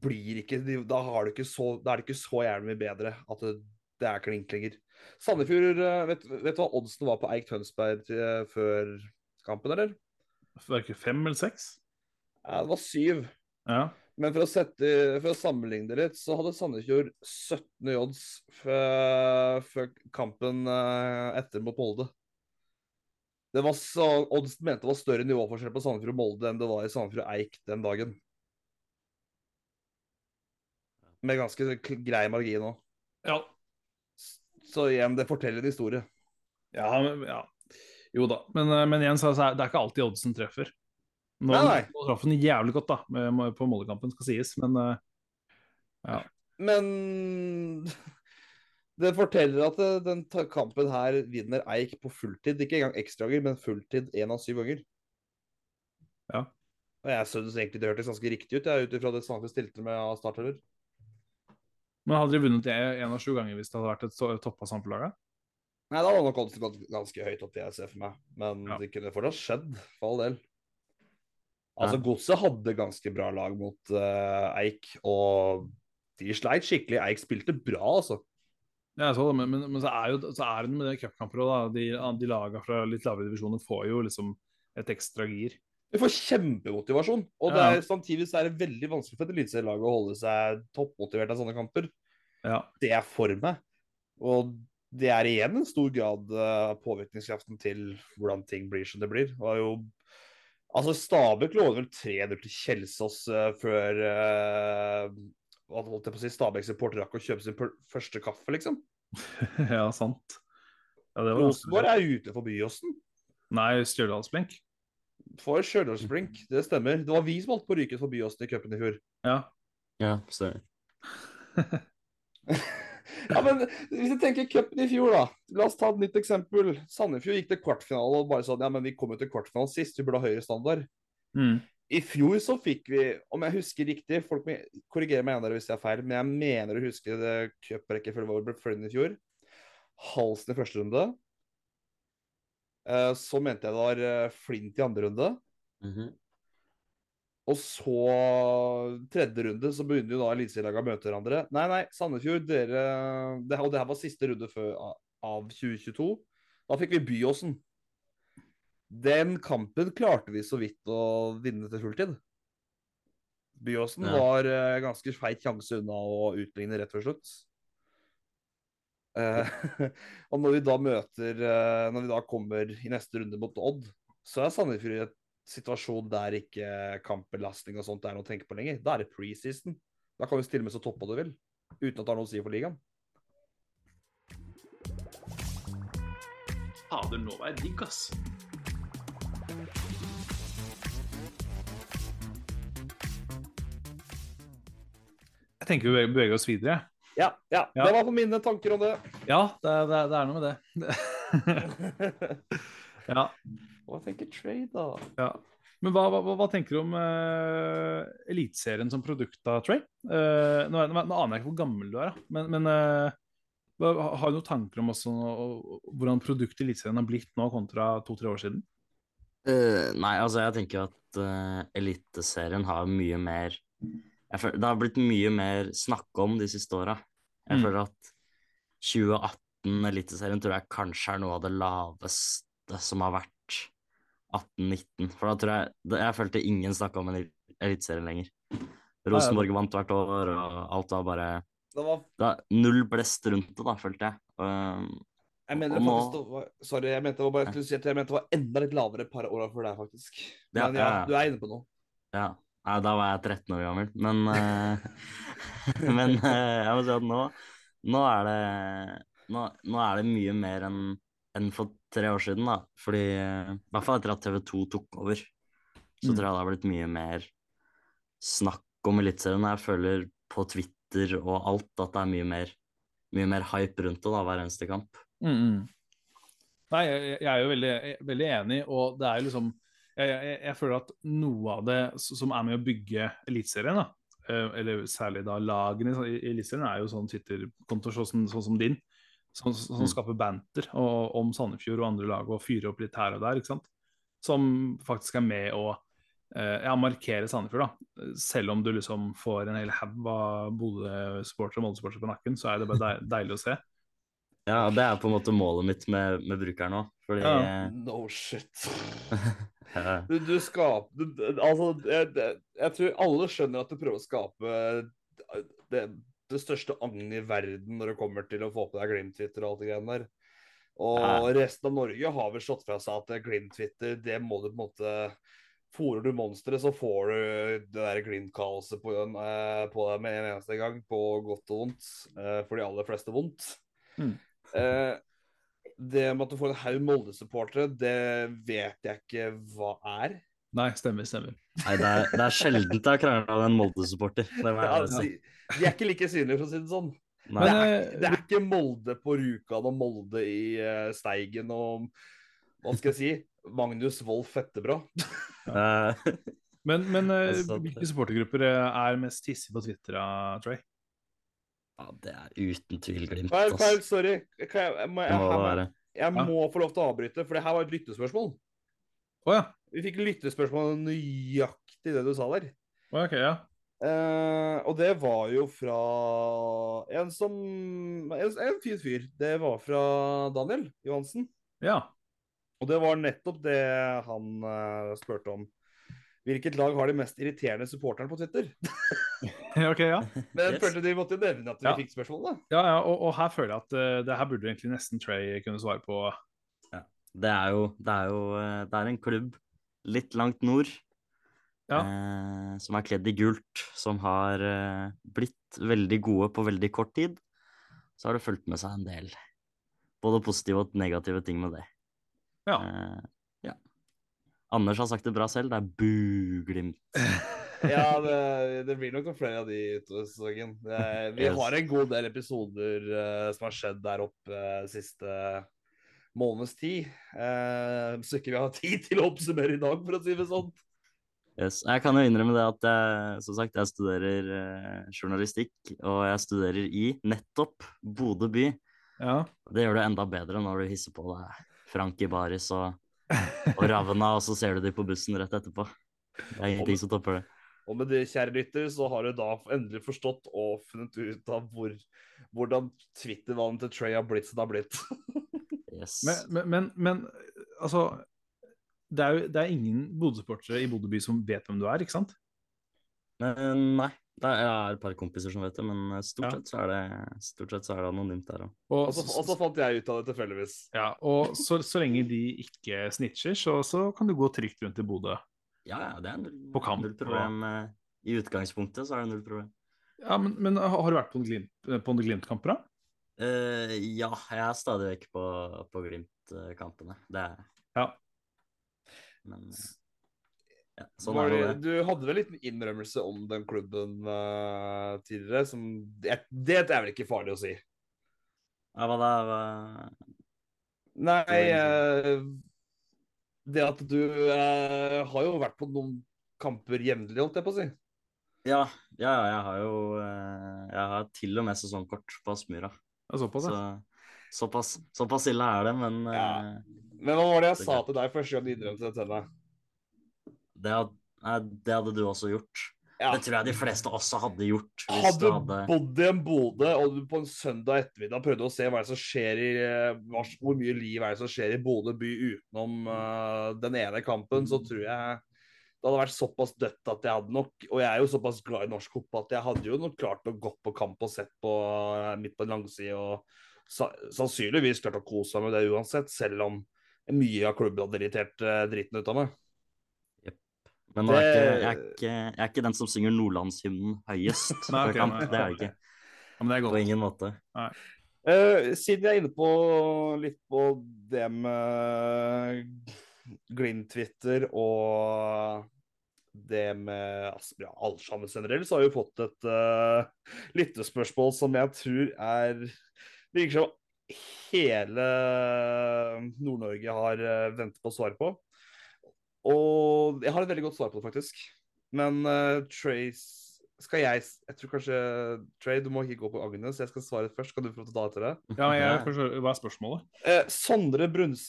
blir ikke Da, har du ikke så, da er det ikke så jævlig mye bedre at det, det er klink lenger. Sandefjord, eh, vet, vet du hva oddsen var på Eik Tønsberg til, eh, før kampen, eller? Var det ikke fem eller seks? Ja, det var syv. Ja. Men for å, sette, for å sammenligne det litt, så hadde Sandefjord 17 i odds før, før kampen eh, etter mot Molde. Det var så, Oddsen mente det var større nivåforskjell på Sandefjord og Molde enn det var i Sandefjord og Eik den dagen. Med ganske grei margin òg. ja. Så igjen, det forteller en historie. Ja, men- ja. Jo da. Men, eh, men igjen, så er det er ikke alltid oddsen treffer. Nå, Nei, nei. nå traff den jævlig godt da, med, på Moldekampen, skal sies. Men ja. Men det forteller at eh, den kampen her vinner Eik på fulltid. Ikke engang ekstrager, men fulltid én av syv ganger. Ja. Og jeg syns egentlig det hørtes ganske riktig ut, ut ifra det Sandefjord stilte med av starter. Men hadde de vunnet én av sju ganger hvis det hadde vært et toppa samfunnslag? Nei, da var nok oddsen gått ganske høyt opp, det jeg ser for meg. Men Ja. det kunne fortsatt skjedd, for all del. Altså, Ja. Godset hadde ganske bra lag mot uh, Eik, og de sleit skikkelig. Eik spilte bra, altså. Ja, jeg så det, men, men, men så er jo så er det med det cupkamper òg, da. De, de laga fra litt lavere divisjoner får jo liksom et ekstra gir. Du får kjempemotivasjon. Og det Ja. er, samtidig så er det veldig vanskelig for et eliteserielag å holde seg toppmotivert av sånne kamper. Ja. Det er for meg. Og det er igjen en stor grad uh, påvirkningskraften til hvordan ting blir som det blir. Det jo Altså, Stabæk lå vel 3-0 til Kjelsås uh, før uh, holdt jeg på å si, Stabæks supporter rakk å kjøpe sin første kaffe, liksom. ja, sant. Ja, Rosenborg er ute for Byåsen. Nei, Stjørdalsblink. For Stjørdalsblink, det stemmer. Det var vi som holdt på å ryke forbi oss i cupen i fjor. Ja. Ja, stemmer. Ja, men hvis du tenker cupen i fjor, da. La oss ta et nytt eksempel. Sandefjord gikk til kvartfinale og bare sånn Ja, men vi kom jo til kvartfinalen sist, vi burde ha høyere standard. Mm. I fjor så fikk vi, om jeg husker riktig, folk må korrigere meg igjen hvis jeg er feil, men jeg mener å huske det cuprekkefølget vår ble følgende i fjor. Halsen i første runde. Eh, Så mente jeg det var eh, Flint i andre runde. Mhm. Og så tredje runde så begynner jo da eliteserielagene å møte hverandre. Nei, nei, Sandefjord, dere det, Og det her var siste runde før, av 2022. Da fikk vi Byåsen. Den kampen klarte vi så vidt å vinne til fulltid. Byåsen Ja. var eh, ganske feit sjanse unna å utligne rett før slutt. Eh, og når vi da møter uh, Når vi da kommer i neste runde mot Odd, så er Sandefjord i en situasjon der ikke kampbelastning og sånt er noe å tenke på lenger. Da er det preseason. Da kan vi stille med så toppa du vil, uten at det har noe å si for ligaen. Fader, nå var jeg digg, ass. Jeg tenker vi beveger oss videre. Ja, ja, Ja. det var for mine tanker om det. Ja, det det det er noe med det. ja, Hva tenker Trade, da? ja. Men hva, hva, hva tenker du om uh, Eliteserien som produkt, av Trey? Uh, nå, nå, nå, aner jeg ikke hvor gammel du er, da. men, men uh, har du noen tanker om også, hvordan produktet Eliteserien har blitt nå kontra to-tre år siden? nei, altså jeg tenker at Eliteserien har mye mer føler, Det har blitt mye mer snakk om de siste åra. Jeg mm. føler at 2018 Eliteserien tror jeg kanskje er noe av det laveste som har vært 18-19. For da tror jeg Jeg følte ingen snakka om en Eliteserien lenger. Rosenborg vant hvert år, og alt var bare det var... det var Null blest rundt det, da, følte jeg. Um, jeg mener det faktisk nå... var, Sorry, jeg mente det var bare si jeg mente det var enda litt lavere et par år før deg, faktisk. Men ja, ja, du er inne på noe. Ja. Nei, da var jeg 13 år gammel. Men, uh, men uh, jeg må si at nå, nå er det nå, nå, er det mye mer enn en for tre år siden, da. Fordi I hvert fall etter at TV2 tok over, så mm. tror jeg det har blitt mye mer snakk om Eliteserien. Jeg føler på Twitter og alt at det er mye mer, mye mer hype rundt det da, hver eneste kamp. Mm, mm. Nei, jeg, jeg, er jo veldig, veldig, enig, og det er jo liksom jeg, jeg, jeg, føler at noe av det som er med å bygge Eliteserien, eh, eller særlig da lagene i Eliteserien, er jo sånn Twitter-kontoer sånn, sånn, som din, som, som mm. skaper banter og, om Sandefjord og andre lag og fyrer opp litt her og der. ikke sant? Som faktisk er med å eh, ja, markere Sandefjord. da. Selv om du liksom får en hel haug av Bodø-sportere og Molde-sportere på nakken, så er det bare deilig å se. Ja, det er på en måte målet mitt med, med brukeren òg. Fordi ja. No shit. du, du skaper du, Altså, jeg, jeg, tror alle skjønner at du prøver å skape det, det største agnet i verden når det kommer til å få på deg Glimt-Twitter og alt det greiene der. Og resten av Norge har vel slått fra seg at Glimt-Twitter, det må du på en måte Fòrer du monsteret, så får du det der Glimt-kaoset på, uh, på, deg med en eneste gang. På godt og vondt. Uh, for de aller fleste vondt. Mm. Uh, det med at du får en haug Molde-supportere, det vet jeg ikke hva er. Nei, stemmer, stemmer. Nei, det er, det er sjelden jeg har krangla med en Molde-supporter. Altså, de, er ikke like synlige, for å si det sånn. Det er, eh, det, er, ikke Molde på Rjukan og Molde i uh, Steigen og hva skal jeg si Magnus Wolff Fettebra. men men uh, hvilke supportergrupper er mest hissige på Twitter, Trey? Ja, det er uten tvil Glimt. Feil, feil, sorry. Jeg, jeg, må, jeg, jeg må få lov til å avbryte, for det her var et lyttespørsmål. Oh, ja. Vi fikk lyttespørsmål nøyaktig det du sa der. Oh, okay, ja. Eh, og det var jo fra en som En, en fin fyr. Det var fra Daniel Johansen. Ja. Og det var nettopp det han uh, spurte om. Hvilket lag har de mest irriterende supporterne på Twitter? ok, ja. Men jeg yes. følte de måtte nevne at vi ja. fikk spørsmålet. Ja, ja og, og, her føler jeg at uh, det her burde egentlig nesten Trey kunne svare på. Ja. Det er jo, det er jo det er en klubb litt langt nord ja. eh, som er kledd i gult, som har eh, blitt veldig gode på veldig kort tid, så har det fulgt med seg en del både positive og negative ting med det. Ja. Eh, ja. Anders har sagt det bra selv, det er buglimt. ja, det, det, blir nok noen flere av de utover sesongen. Vi yes. har en god del episoder uh, som har skjedd der oppe uh, siste måneds tid. Uh, så ikke vi har tid til å oppsummere i dag, for å si det sånn. Yes. Jeg kan jo innrømme det at jeg, som sagt, jeg studerer journalistikk, og jeg studerer i nettopp Bodø by. Ja. Det gjør det enda bedre når du hisser på deg Frank i baris og, og Ravna, og så ser du de på bussen rett etterpå. Det er ingenting som topper det. Og med det, kjære lytter, så har du da endelig forstått og funnet ut av hvor, hvordan Twitter-vannet til Trey har blitt som det har blitt. yes. Men, men, men, men altså det er jo det er ingen Bodø-supportere i Bodø by som vet hvem du er, ikke sant? nei. Det er et par kompiser som vet det, men stort, ja. sett, så er det, stort sett så er det anonymt der òg. Og, og, så fant jeg ut av det tilfeldigvis. Ja, og så, så, lenge de ikke snitcher, så, så, kan du gå trygt rundt i Bodø. Ja, ja, det er null, på kamp, null problem. Og... I utgangspunktet så er det null problem. Ja, Men, men har du vært på en Glimt-kamper, da? Uh, ja, jeg er stadig vekk på, på Glimt-kampene. Det er ja. Men ja, sånn er det. Du hadde vel en liten innrømmelse om den klubben uh, tidligere, som det, det, er vel ikke farlig å si? Ja, hva da? Nei uh, det at du eh, har jo vært på noen kamper jevnlig, holdt jeg på å si. Ja, ja, ja, jeg har jo eh, Jeg har til og med sesongkort på Aspmyra. Såpass, Så såpass, såpass ille er det, men Ja. eh, Men hva var det jeg Det sa til deg første gang du innrømte det til meg? det, had, nei, det hadde du også gjort. Ja. Det tror jeg de fleste også hadde gjort. Hvis Hadde hadde bodd i en Bodø og du på en søndag ettermiddag prøvde å se hva er det som skjer i, eh, hvor mye liv er det som skjer i Bodø by utenom uh, den ene kampen, så tror jeg det hadde vært såpass dødt at jeg hadde nok Og jeg er jo såpass glad i norsk fotball at jeg hadde jo nok klart å gå på kamp og sett på eh, midt på en langside og sannsynligvis klart å kose meg med det uansett, selv om mye av klubben hadde irritert dritten ut av meg. Men nå er ikke, jeg, er ikke, jeg er ikke den som synger nordlandshymnen høyest Nei, okay, kamp. nei. Det er jeg ikke. Ja, men det er På ingen måte. Uh, siden jeg er inne på litt på det med Glimt-Twitter og det med Aspmyra ja, Alshammer generelt, så har vi fått et uh, lyttespørsmål som jeg tror er Virker som hele Nord-Norge har uh, ventet på å svare på. Og jeg har et veldig godt svar på det, faktisk. Men uh, Trace skal jeg Jeg tror kanskje Trey, du må ikke gå på Agnes. Jeg skal svare først. Kan du få lov til å ta etter det? Ja, jeg forstår, Hva er spørsmålet? Uh, Sondre Bruns,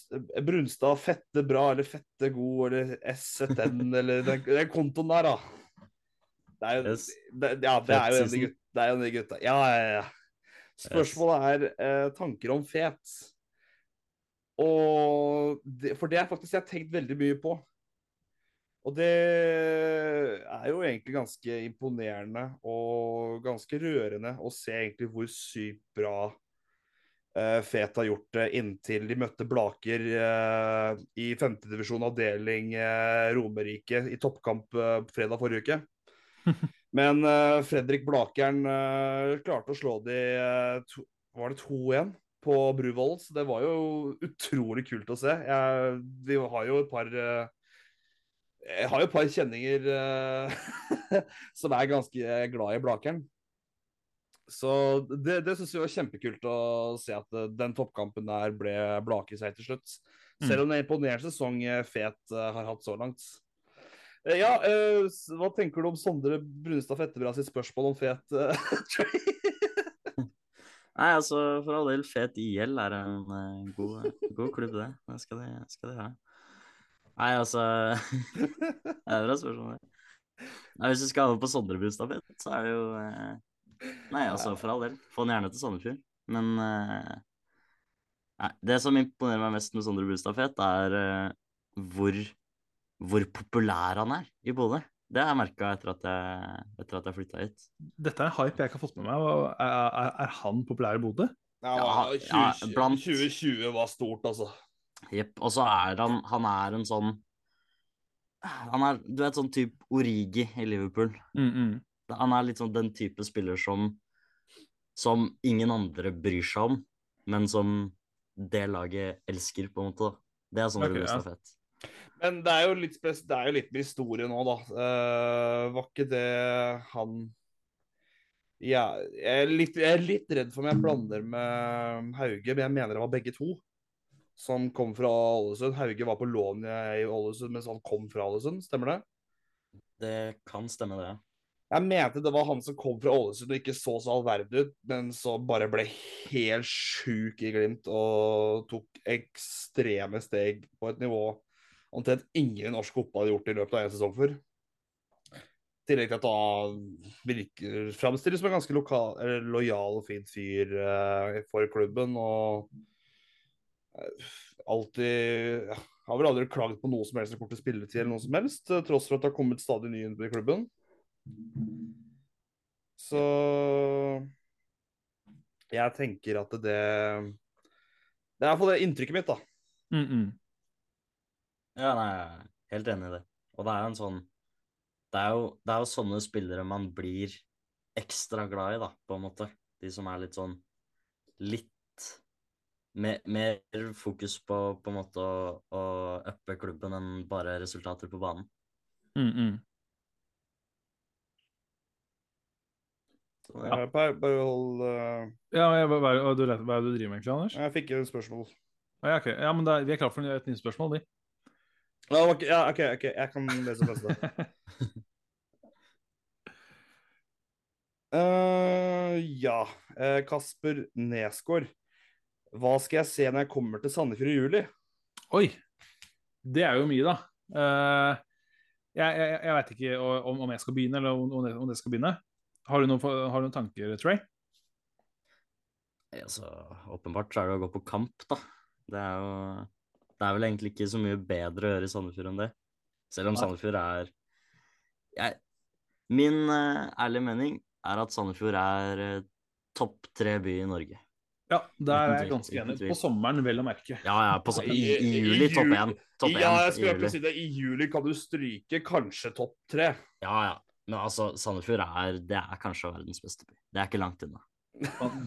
Brunstad, fette bra eller fette god eller SZN eller den, den kontoen der, da. Det er jo Yes. det, Ja, det er jo en av de gutta. Det er en de gutta. Ja, ja, ja. Spørsmålet er uh, tanker om fet. Og det, For det er faktisk jeg har tenkt veldig mye på. Og det er jo egentlig ganske imponerende og ganske rørende å se egentlig hvor sykt bra eh, Fet har gjort det inntil de møtte Blaker eh, i femtedivisjon avdeling eh, Romerike i toppkamp eh, fredag forrige uke. Men eh, Fredrik Blakeren klarte å slå de to, Var det 2-1 på Bruvoll? Så det var jo utrolig kult å se. Jeg, vi har jo et par eh, jeg har jo et par kjenninger uh, som er ganske glad i Blakeren. Så det, det syns vi var kjempekult å se at eh, den toppkampen der ble Blake seg til slutt. Selv om en imponerende sesong eh, Fet uh, har hatt så langt. Uh, Ja, hva tenker du om Sondre Brunstad Fettebra sitt spørsmål om Fet? Nei, altså, for all del, Fet IL er en god, god klubb, det. Det skal de, skal de ha. Nei, altså Det er bra spørsmål. Nei, hvis du skal med på Sondre Brustad så er det jo eh, Nei, altså, for all del. Få han gjerne til Sandefjord. Men eh, nei, det som imponerer meg mest med Sondre Brustad er eh, hvor, hvor populær han er i Bodø. Det har jeg merka etter at jeg, etter at jeg flytta hit. Dette er en hype jeg ikke har fått med meg. Er, er, er han populær i Bodø? Ja, Ja, 20, ja, blant- 2020 var stort, altså. Jepp. Og så er han Han er en sånn Han er, du vet, sånn type Origi i Liverpool. Mm, mm. Han er litt sånn den type spiller som Som ingen andre bryr seg om, men som det laget elsker, på en måte. Det er sånn okay, det ja. fett. Men det er jo litt, spes det er jo litt med historie nå, da. Uh, var ikke det han ja, jeg, er litt, jeg er litt redd for om jeg blander med Hauge, men jeg mener det var begge to som kom fra Ålesund. Hauge var på lån i Ålesund mens han kom fra Ålesund, stemmer det? Det kan stemme, det. Jeg mente det var han som kom fra Ålesund og ikke så så all verden ut, men så bare ble helt sjuk i Glimt og tok ekstreme steg på et nivå omtrent ingen norsk fotball har gjort i løpet av en sesong før. I tillegg til at han virker framstilles som en ganske lokal, eller lojal og fin fyr eh, for klubben. Og alltid ja, Har vel aldri klaget på noe som helst som kommer spilletid eller noe som helst, til tross for at det har kommet stadig nye inn i klubben. Så jeg tenker at det Det er iallfall det inntrykket mitt, da. Mm, mm. Ja, nei, jeg er helt enig i det. Og det er jo en sånn Det er jo, det er jo sånne spillere man blir ekstra glad i, da, på en måte. De som er litt sånn Litt mer, mer fokus på på en måte å, å uppe klubben enn bare resultater på banen. Mm, mm. Så, ja. Ja. Bare, bare hold uh... Ja, jeg, hva, er- du, hva er det du driver med egentlig, Anders? Jeg fikk et spørsmål. Ah, Ja, okay. ja, men er, vi er klare for et nytt spørsmål, vi. Ja, ok, ja, OK, ok, jeg kan lese neste. uh, ja. eh, Kasper Nesgaard. Hva skal jeg se når jeg kommer til Sandefjord i juli? Oi! Det er jo mye, da. Eh, jeg jeg, jeg veit ikke om, om jeg skal begynne, eller om, om det- om det skal begynne. Har du noen, har du noen tanker, Trey? Altså, åpenbart så er det å gå på kamp, da. Det er jo Det er vel egentlig ikke så mye bedre å gjøre i Sandefjord enn det. Selv om Sandefjord er jeg, Min eh, ærlige mening er at Sandefjord er eh, topp tre by i Norge. Ja, der er jeg ganske enig. På sommeren, vel å merke. Ja, ja, på, i, I- juli topp én. Top ja, jeg skulle akkurat si det. I juli kan du stryke kanskje topp tre. Ja, ja. Men altså, Sandefjord er, det er kanskje verdens beste by. Det er ikke langt unna.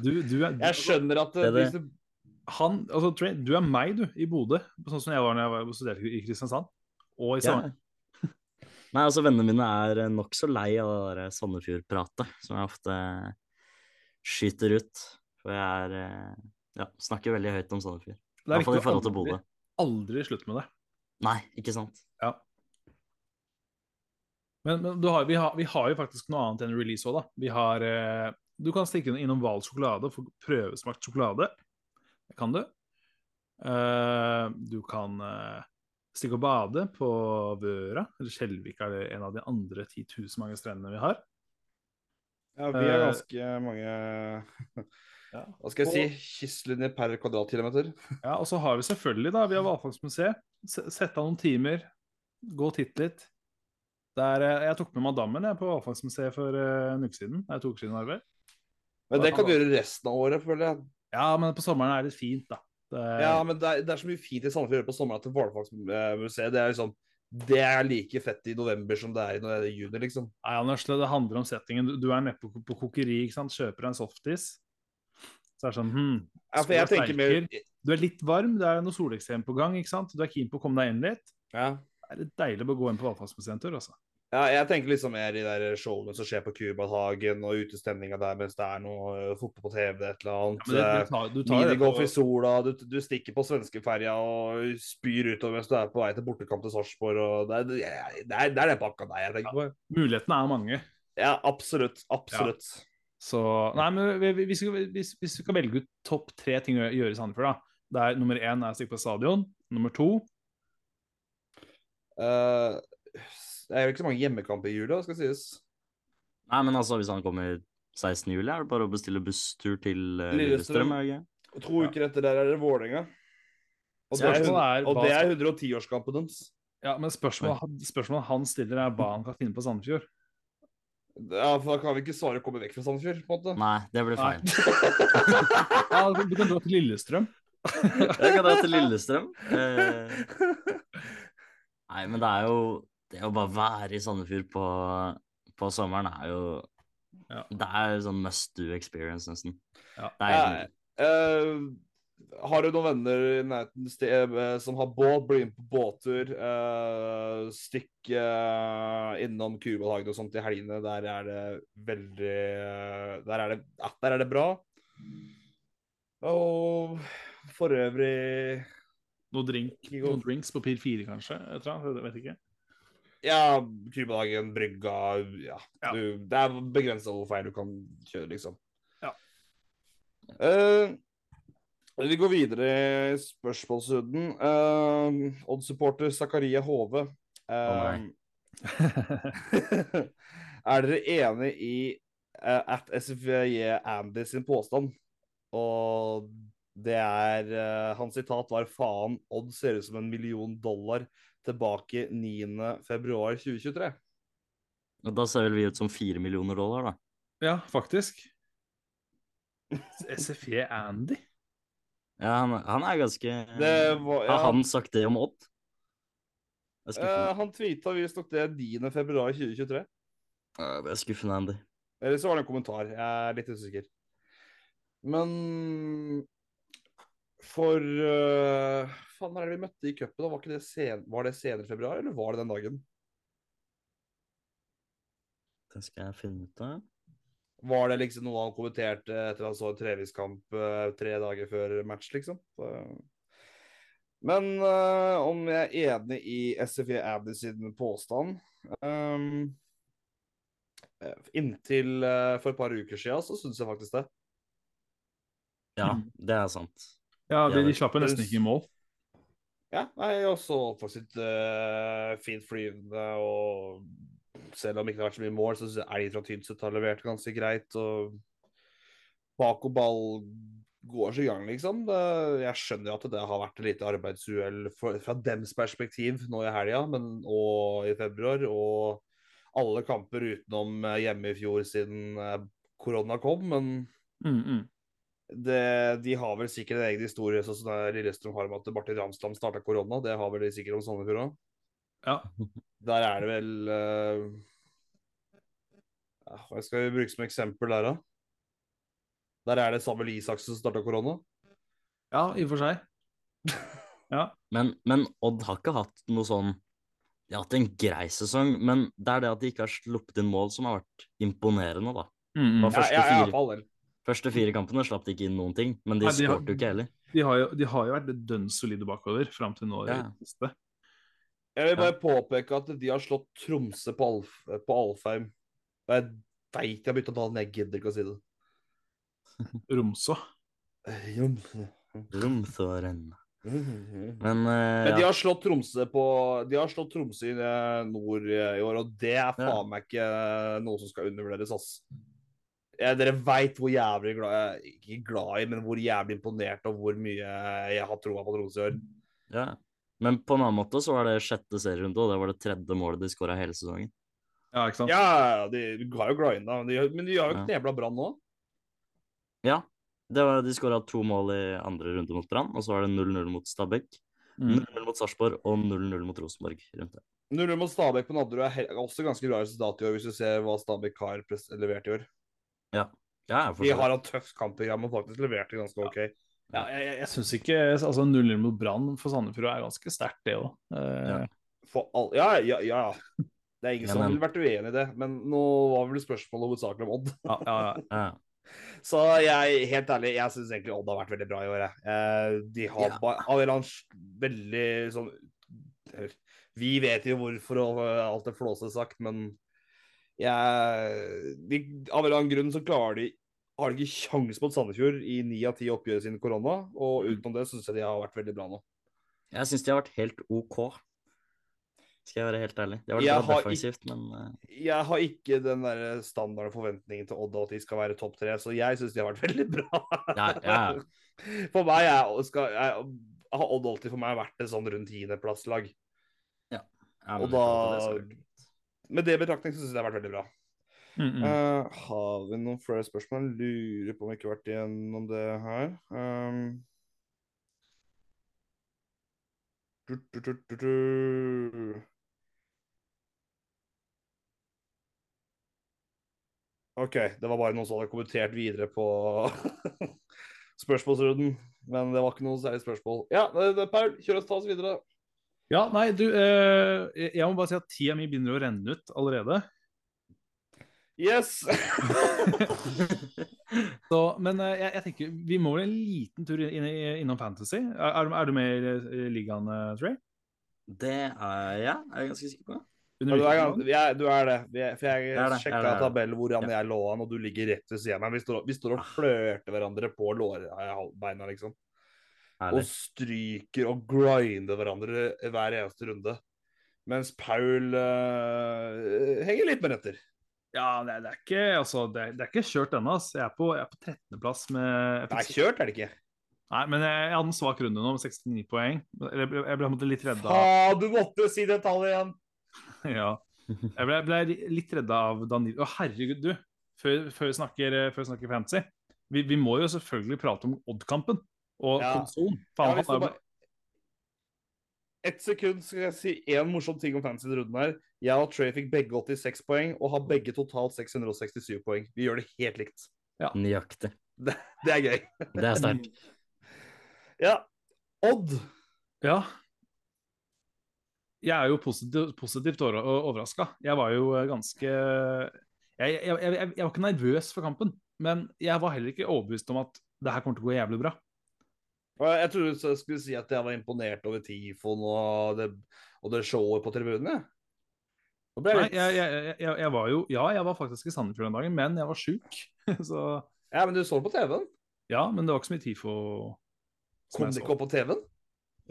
Du, du er, Jeg skjønner at Det er det. hvis du han, altså, Trey, du er meg, du, i Bodø. Sånn som jeg var når jeg var studerte i Kristiansand. Og i Ja. Nei, altså, vennene mine er eh, nokså lei av det der Sandefjord-pratet som jeg ofte skyter ut. For jeg er eh, Ja, snakker veldig høyt om Sandefjord. I Det er hvert fall i viktig å forhold til aldri-. Aldri slutt med det. Nei, ikke sant? Ja. Men, men du har, vi, har, vi har jo faktisk noe annet enn release òg, da. Vi har eh, Du kan stikke innom Hval sjokolade og få prøvesmakt sjokolade. Det kan du. Uh, du kan uh, stikke og bade på Vøra, eller Skjelvik er det en av de andre 10 000 mange strendene vi har. Ja, vi har ganske ganske mange Ja. Hva skal jeg si? Kystlinjer per kvadratkilometer. Ja, og så har vi selvfølgelig, da, vi har Valfagsmuseet. Se- Sett av noen timer, gå og titt litt. Der, eh, jeg tok med madammen jeg, på Valfagsmuseet for eh, en uke siden. Nei, to uker siden, var. Men det kan du gjøre resten av året, føler jeg. Ja, men på sommeren er det fint, da. Det, Ja, men det er, det er så mye fint i Sandefjord å gjøre på sommeren til Hvalfagsmuseet. Det er liksom Det er like fett i november som det er i juni, liksom. Nei, Anders, det handler om settingen. Du, du er nede på, på kokeri, ikke sant? kjøper deg en softis. Så er sånn hm, Ja, mer. Du er litt varm, det er noe solekstrem på gang, ikke sant? Du er keen på å komme deg inn litt. ja. Det er litt deilig å gå inn på en tur, altså. ja, jeg tenker liksom mer de der showene som skjer på Cubahagen og utestemninga der mens det er noe eh, fotball på TV, et eller annet. Ja, det, du tar, du tar Minigolf på, i sola, du, du stikker på svenskeferja og spyr utover mens du er på vei til bortekamp til Sarpsborg. Det det det er, det den pakka der jeg tenker på. Mulighetene er mange. Ja, absolutt. Absolutt. Så Nei, men vi- vi- hvis vi, hvis, hvis vi skal velge ut topp tre ting å gjøre i Sandefjord, da. Det er nummer én er å stikke på stadion. Nummer to uh, det er jo ikke så mange hjemmekamper i jula, skal sies. Nei, men altså, hvis han kommer 16. juli, er det bare å bestille busstur til uh, Lillestrøm. Lillestrøm? ikke? Og To Ja. uker etter der er det Vålerenga. Og det er, er og det er 110-årskampen deres. Ja, men spørsmålet, spørsmålet han stiller, er hva han kan finne på Sandefjord. Ja, for Da kan vi ikke svare å komme vekk fra Sandefjord. på en måte. Nei, det blir feil. Ja, du kan dra til Lillestrøm. Jeg kan dra til Lillestrøm. Eh, nei, men det er jo Det å bare være i Sandefjord på, på sommeren er jo Ja. Det er sånn must do experience, nesten. Ja. Det er Eh, eh, har du noen venner i nærheten eh, som har båt? Bli med på båttur. Uh, stikk uh, innom Kubalhagen og sånt i helgene. Der er det veldig eh, Der er det, der er det bra. Og for øvrig Noe drink, noen drinks på Pier 4, kanskje? Jeg vet ikke. Ja, Kubalhagen, brygga Ja. Ja. Du, det er begrensa hvor feil du kan kjøre, liksom. Ja. Eh, vi går videre i spørsmålsrunden. Uh, Odd-supporter Zakaria Hove. Å, er dere enig i uh, at SFJ Andy sin påstand? Og det er uh, Hans sitat var 'faen, Odd ser ut som en million dollar' tilbake 9. februar 2023. Og da ser vel vi ut som fire millioner dollar, da. Ja, faktisk. SFJ Andy? Ja, han, han er ganske Det var, ja, Har han sagt det om Odd? Eh, han tweeta visstnok det 9. februar 2023. Ja, det er skuffende, Andy. Eller så var det en kommentar. Jeg er litt usikker. Men for uh, Faen, når er det vi møtte i cupen? Var, det sen, var det senere i februar, eller var det den dagen? Det skal jeg finne ut av. Var det liksom noe han kommenterte etter han så en treningskamp eh, tre dager før match, liksom? Så, Men uh, om jeg er enig i SFI Abdi sin påstand ehm, eh, Inntil uh, for et par uker siden så syns jeg faktisk det. Ja, det er sant. Ja, de, de slapp jo nesten ikke i mål. Ja, nei, også faktisk uh, fint flyvende, og selv om det ikke har vært så mye mål, så syns jeg Elg fra Tynset har levert ganske greit. Og bak og ball går så i gang, liksom. Det, jeg skjønner jo at det har vært et lite arbeidsuhell fra dems perspektiv nå i helga og i februar. Og alle kamper utenom eh, hjemme i fjor siden eh, korona kom. Men Mm, mm. det, de har vel sikkert en egen historie, sånn som Lillestrøm har om at Martin Ramsland starta korona. Det har vel de sikkert om Sandefjord òg. Ja. Der er det vel uh, Hva skal vi bruke som eksempel der, da? Der er det Samuel Isaksen som starta korona. ja, i og for seg. Ja. Men, men Odd har ikke hatt noe sånn De har hatt en grei sesong, men det er det at de ikke har sluppet inn mål som har vært imponerende, da. Mm, mm. Første ja, ja, ja, fire. Første fire kampene slapp de ikke inn noen ting, men de Nei, de har- jo ikke heller. De, har jo, de har jo vært dønn solide bakover fram til nå. i det siste. Jeg vil bare påpeke at de har slått Tromsø på, Alf, på Alfheim. Jeg veit jeg har begynt å ta den, jeg gidder ikke å si det. Romså. Romsåren. Men Men, eh, de har slått Tromsø på De har slått Tromsø i eh, nord eh, i år, og det er faen meg ikke eh, noe som skal undervurderes, ass. Ja, dere veit hvor jævlig glad jeg Ikke glad i, men hvor jævlig imponert og hvor mye jeg har troa på Tromsø i år. ja. Men på en annen måte så var det sjette serierunde, og det var det tredje målet de skåra hele sesongen. Ja, ikke sant? Ja, de har jo grinda, men de, har- men de har jo Ja. knebla Brann nå. Ja. Det var, de skåra to mål i andre runde mot Brann, og så var det 0-0 mot Stabæk. Mm. 0-0 mot Sarpsborg og 0-0 mot Rosenborg rundt det. 0-0 mot Stabæk på Nadderud er også ganske bra resultat i år, hvis du ser hva Stabæk har levert i år. Ja, ja De har hatt tøft kampprogram og faktisk levert det ganske OK. Ja, jeg jeg, jeg syns ikke altså 0-0 mot Brann for Sandefjord er ganske sterkt, det òg. Ja. Ja, ja, ja. Det er ingen Ja, som ville vært uenig i det, men nå var vel spørsmålet hovedsakelig om Odd. ja, ja, ja. Ja. Så jeg, helt ærlig, jeg syns egentlig Odd har vært veldig bra i år. jeg. Eh, de har Ja. ba- av en eller annen veldig sånn Vi vet jo hvorfor og eh, alt det flåset sagt, men jeg, de, av en eller annen grunn så klarer de har de ikke kjangs mot Sandefjord i ni av ti oppgjør siden korona. Og utenom det syns jeg de har vært veldig bra nå. Jeg syns de har vært helt OK. Skal jeg være helt ærlig. Det var Jeg bra defensivt, men eh, Jeg har ikke den der standarden forventningen til Odd at de skal være topp tre, så jeg syns de har vært veldig bra. Ja, ja. For meg er, skal, jeg, har Odd alltid for meg vært et sånn rundt tiendeplasslag. ja, Og i til det, da- det. Med det betraktning så syns jeg det har vært veldig bra. Mm, mm. Uh, har vi noen flere spørsmål? Lurer på om vi ikke har vært igjennom det her. Um, du, du, du, du, du. OK, det var bare noen som hadde kommentert videre på spørsmålsrunden. Men det var ikke noe særlig spørsmål. Ja, det, det, Paul, kjør oss ta oss videre. ja, nei, du eh, Jeg må bare si at tida mi begynner å renne ut allerede. Yes! Så, men eh, jeg, jeg tenker vi må vel en liten tur inn, inn, innom Fantasy. Er, er, du- med i eh, ligaen, eh, Trey? Det er jeg, er jeg ganske sikker på. Du, er, vi er, du er det. For jeg sjekka tabellen hvor han jeg lå an, og du ligger rett ved siden av meg. Vi står, vi står og flørter hverandre på lårbeina, liksom. Og stryker og grinder hverandre hver eneste runde. Mens Paul uh, henger litt med etter. Ja, det, er- det, er ikke, altså, det, er, det er ikke kjørt ennå. Jeg er på, jeg er på 13.-plass med Det er kjørt er det ikke. Nei, men jeg, jeg hadde en svak runde nå med 69 poeng. Jeg ble, jeg ble litt redda Faen, du måtte jo si det tallet igjen! ja. Jeg ble, ble litt redda av Danilo. Å, herregud, du. Før, før, vi snakker, før vi snakker fantasy. Vi, vi må jo selvfølgelig prate om Odd-kampen og Ja. konsolen. Ja, hvis du bare... Ett sekund skal jeg si én morsom ting om fantasy runden her. Jeg og Trey fikk begge 86 poeng, og har begge totalt 667 poeng. Vi gjør det helt likt. Nøyaktig. Det, det er gøy. Det er sterkt. Ja. Odd. Ja. Jeg er jo positiv, positivt overraska. Jeg var jo ganske jeg, jeg, jeg, jeg, jeg var ikke nervøs for kampen, men jeg var heller ikke overbevist om at det her kommer til å gå jævlig bra. Jeg trodde du skulle si at jeg var imponert over Tifon og det, og det showet på tribunene. Nei, jeg, jeg, jeg, jeg var jo Ja, jeg var faktisk i Sandefjord den dagen, men jeg var sjuk. Så Ja, men du så det på TV-en? ja, men det var ikke så mye TIFO som Kom det ikke opp på TV-en?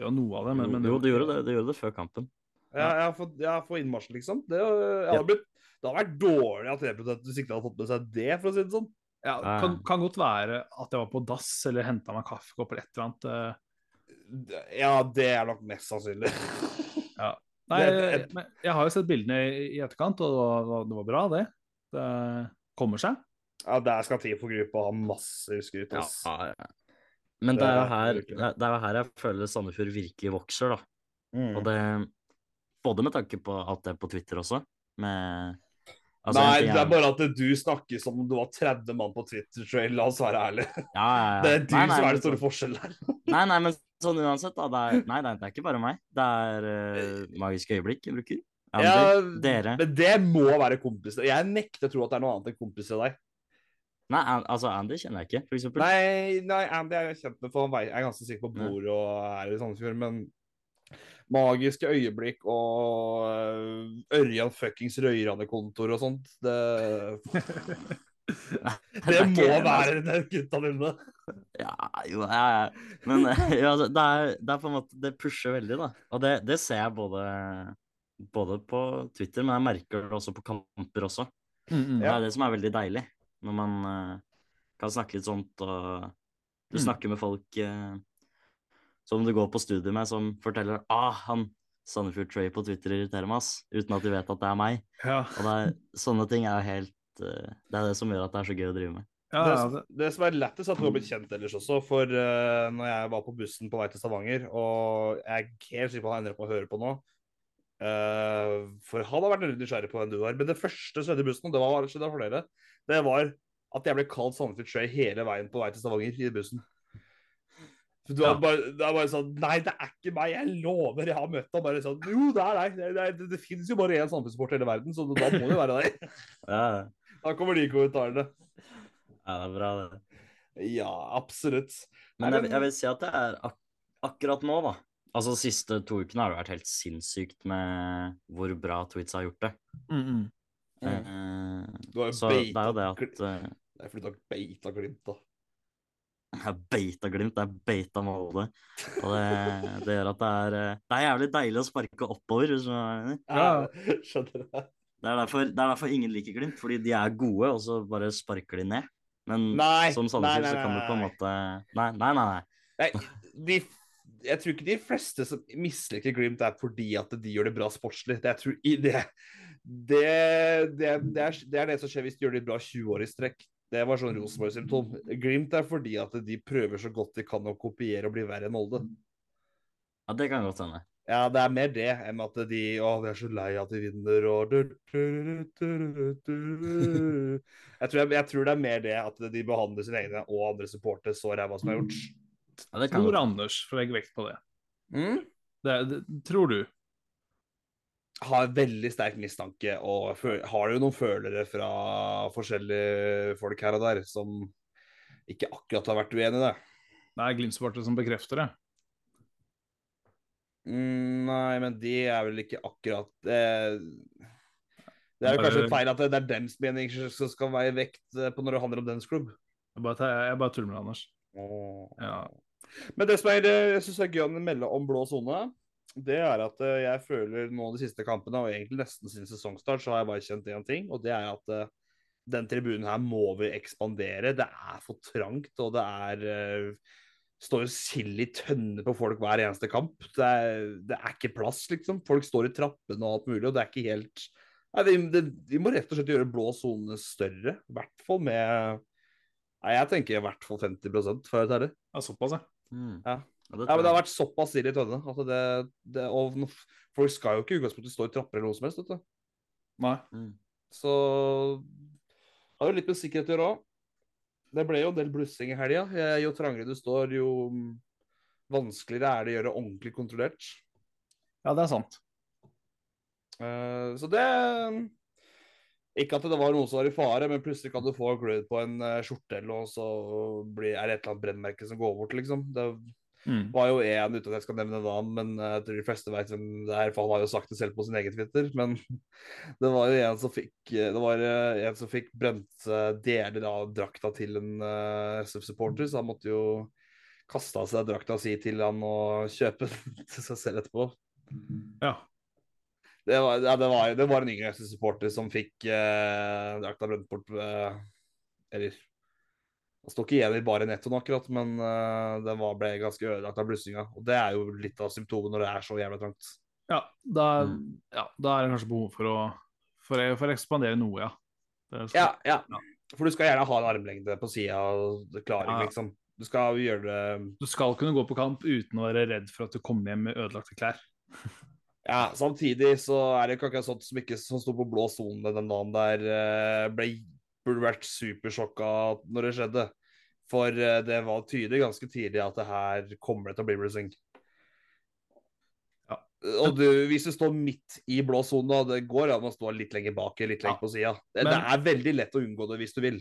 Ja, noe av det, men, men jo, det gjorde det. Det gjorde det før kampen. Ja, jeg har fått, jeg fått innmarsj, liksom. Det, jeg hadde blitt, det hadde vært dårlig at 3 hvis ikke hadde fått med seg det, for å si det sånn. Ja, det kan, kan godt være at jeg var på dass eller henta meg kaffekopp eller et eller annet. eh. Ja, det er nok mest sannsynlig. ja. Nei, jeg, men jeg har jo sett bildene i, etterkant, og det var, det var bra, det. Det kommer seg. Ja, der skal TIFO-gruppa ha masse skryt, Ja, ja. Men Det det er jo er her, det er er her jeg føler Sandefjord virkelig vokser, da. Mm. Og det Både med tanke på alt det på Twitter også, med altså, Nei, det er bare at du snakker som om du var 30 mann på Twitter-trail, la oss være ærlige. ja, ja, ja. Det er du Nei, nei, som er den store forskjellen her. Nei, nei, men sånn uansett, da. Det er, nei, det er ikke bare meg. Det er uh, magiske øyeblikk jeg bruker. Ander, Ja, dere. Men det må være kompiser. Jeg nekter å tro at det er noe annet enn kompiser av deg. Nei, altså Andy kjenner jeg ikke, for eksempel. Nei, nei, Andy er jeg kjent med, for han er ganske sikker på bordet og er i Sandefjord, men magiske øyeblikk og øh, Ørjan fuckings Røyrane-kontor og sånt, det, det må være den gutta dine. Ja, jo, ja, ja. Men ja, altså, det, er, det er på en måte Det pusher veldig, da. Og det, det ser jeg både, både på Twitter, men jeg merker det også på kamper også. Mm, Det er det som er veldig deilig, når man eh, kan snakke litt sånt og du Mm. snakker med folk eh, som du går på studiet med, som forteller ah, han Sandefjord Trey på Twitter irriterer meg, ass, uten at de vet at det er meg. Ja, Og det er, sånne ting er jo helt eh, Det er det som gjør at det er så gøy å drive med. ja, det, det, det som er lettest, er at du har blitt kjent ellers også. For uh, når jeg var på bussen på vei til Stavanger, og jeg er helt sikker på at han endrer på å høre på nå uh, For han har vært nysgjerrig på hvem du var. Men det første som skjedde i bussen, og det var skjedde for dere, det var at jeg ble kalt Sandefjord Trey hele veien på vei til Stavanger i bussen. Du Ja. bare, det er bare sånn Nei, det er ikke meg, jeg lover, jeg har møtt ham. Bare sånn Jo, det er deg. Det, det, det, det finnes jo bare én Sandefjord-supporter i hele verden, så da må det være deg. Ja, Da kommer de kommentarene. ja det er bra, det. Ja, absolutt. Men jeg, jeg vil si at det er ak akkurat nå, da. Altså De siste to ukene har det vært helt sinnssykt med hvor bra Tweets har gjort det. mm, mm. Eh, har jo så det er jo det at uh... Det er fordi du har beita Glimt, da. Jeg beita Glimt, det er beita Molde. Og det, det gjør at det er Det er jævlig deilig å sparke oppover. hvis du skjønner jeg. Ja. Skjønner du? Det er, derfor, det er derfor ingen liker Glimt, fordi de er gode, og så bare sparker de ned. Men Nei, som Sandefjord så kan du på en måte Nei, nei, nei. nei. Nei, de, jeg tror ikke de fleste som misliker Glimt, er fordi at de gjør det bra sportslig. Det, jeg tror, det, det, det, det, er, det er det som skjer hvis de gjør det bra 20 år i strekk. Det var sånn Rosenborg-symptom. Glimt er fordi at de prøver så godt de kan å kopiere og bli verre enn Molde. Ja, det kan godt hende. Ja, det er mer det enn at de Å, vi er så lei at de vinner og jeg, tror, jeg, jeg tror det er mer det at de behandler sine egne og andre supportere så ræva som er gjort. Ja, det kan Tror. Anders, for å legge vekt på det. Mm? det, det tror du? Har veldig sterk mistanke og har jo noen følere fra forskjellige folk her og der som ikke akkurat har vært uenig i det. Det er Glimt-supportere som bekrefter det. Mm, nei, men de er vel ikke akkurat eh, Det er jo kanskje feil at det det er dems mening som skal veie vekt eh, på når det handler om dens klubb. Jeg bare, jeg bare tuller med Anders. Åh. Ja. Men det som er, eh, jeg synes er gøy å melde om blå sone, det er at eh, jeg føler nå de siste kampene, og egentlig nesten siden sesongstart, så har jeg bare kjent én ting, og det er at eh, den tribunen her må vi ekspandere. Det er for trangt, og det er eh, Står jo sild i tønner på folk hver eneste kamp. Det er, det er ikke plass, liksom. Folk står i trappene og alt mulig, og det er ikke helt Nei, vi, det, vi må rett og slett gjøre blå sone større. I hvert fall med Nei, jeg tenker i hvert fall 50 for å være ærlig. Ja, såpass, ja. Mm. Ja. Ja, det Ja, men Det har vært såpass sild i tønne. at det, det, og Folk skal jo ikke i utgangspunktet stå i trapper eller noe som helst. vet du. Nei. Mm. Så det har jo litt med sikkerhet å gjøre òg. Det ble jo en del blussing i helga. Jo trangere du står, jo vanskeligere er det å gjøre ordentlig kontrollert. Ja, det er sant. Uh, så det Ikke at det var noe som var i fare, men plutselig kan du få glød på en eh, skjorte eller noe, så blir, er det et eller annet brennmerke som går bort, liksom. Det, Mm. var jo en uten at jeg skal nevne navn, men eh, jeg tror de fleste vet hvem det er, for han har jo sagt det selv på sin egen Twitter. Men det var jo en som fikk eh, Det var eh, en som fikk brent eh, deler av drakta til en SF-supporter, så han måtte jo kaste av seg drakta si til han og kjøpe den til seg selv etterpå. Ja. Det var, ja, det var, det var en yngre SF-supporter som fikk uh, drakta brent bort eh, Eller det står ikke igjen i bare nettoen akkurat, men uh, det var, ble ganske ødelagt av blussinga. Og det er jo litt av symptomet når det er så jævla trangt. Ja, da, Mm. ja, da er det kanskje behov for å, for, for å ekspandere noe, ja. Det skal- Ja, ja. Ja. For du skal gjerne ha en armlengde på sida av klaring, Ja. liksom. Du skal gjøre det Du skal kunne gå på kamp uten å være redd for at du kommer hjem med ødelagte klær. Ja, samtidig så er det ikke akkurat sånt som ikke som sto på blå sone den dagen der eh, ble, burde vært supersjokka når det skjedde. For eh, det var tydelig ganske tidlig at det her kommer det til å bli blussing. Ja. Og du, hvis du står midt i blå sone, det går an å stå litt lenger bak litt lenger Ja. på sida. Det, Men- det er veldig lett å unngå det hvis du vil.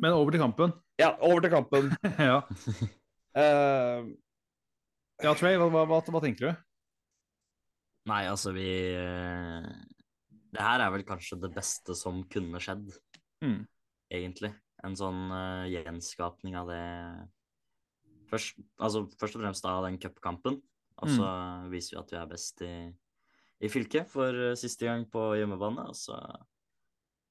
Men over til kampen. Ja, over til kampen. ja. Uh... ja, Trey, hva, hva, hva, hva tenker du? Nei, altså, vi eh, Det her er vel kanskje det beste som kunne skjedd, Mm. egentlig. En sånn uh, gjenskapning av det først, altså, først og fremst av den cupkampen. Og så viser vi at vi er best i, i fylket for eh, siste gang på hjemmebane. Og så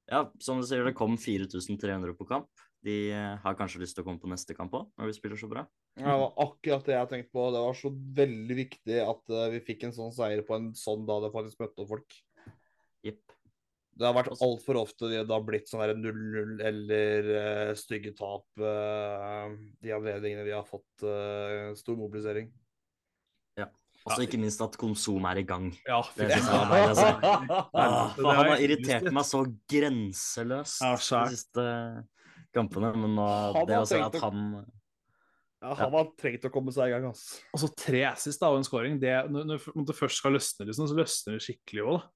Ja, som du sier, det kom 4300 på kamp. De eh, har kanskje lyst til å komme på neste kamp òg, når vi spiller så bra. Ja, det var akkurat det jeg tenkte på. Det var så veldig viktig at vi fikk en sånn seier på en sånn da det faktisk møtte opp folk. Jepp. Det har vært altfor ofte det har blitt sånn her 0-0 eller uh, stygge tap uh, de anledningene vi har fått uh, stor mobilisering. Og så ikke minst at Konsum er i gang. Ja, Det fy synes jeg var altså. Ja, Ah, det han er har irritert meg så grenseløst Ja, de siste kampene. Men nå, det si at han Ja, han har trengt å komme seg i gang, Altså, Og så tre assist da, og en scoring. Det, når, når det først skal løsne, liksom, så løsner det skikkelig òg.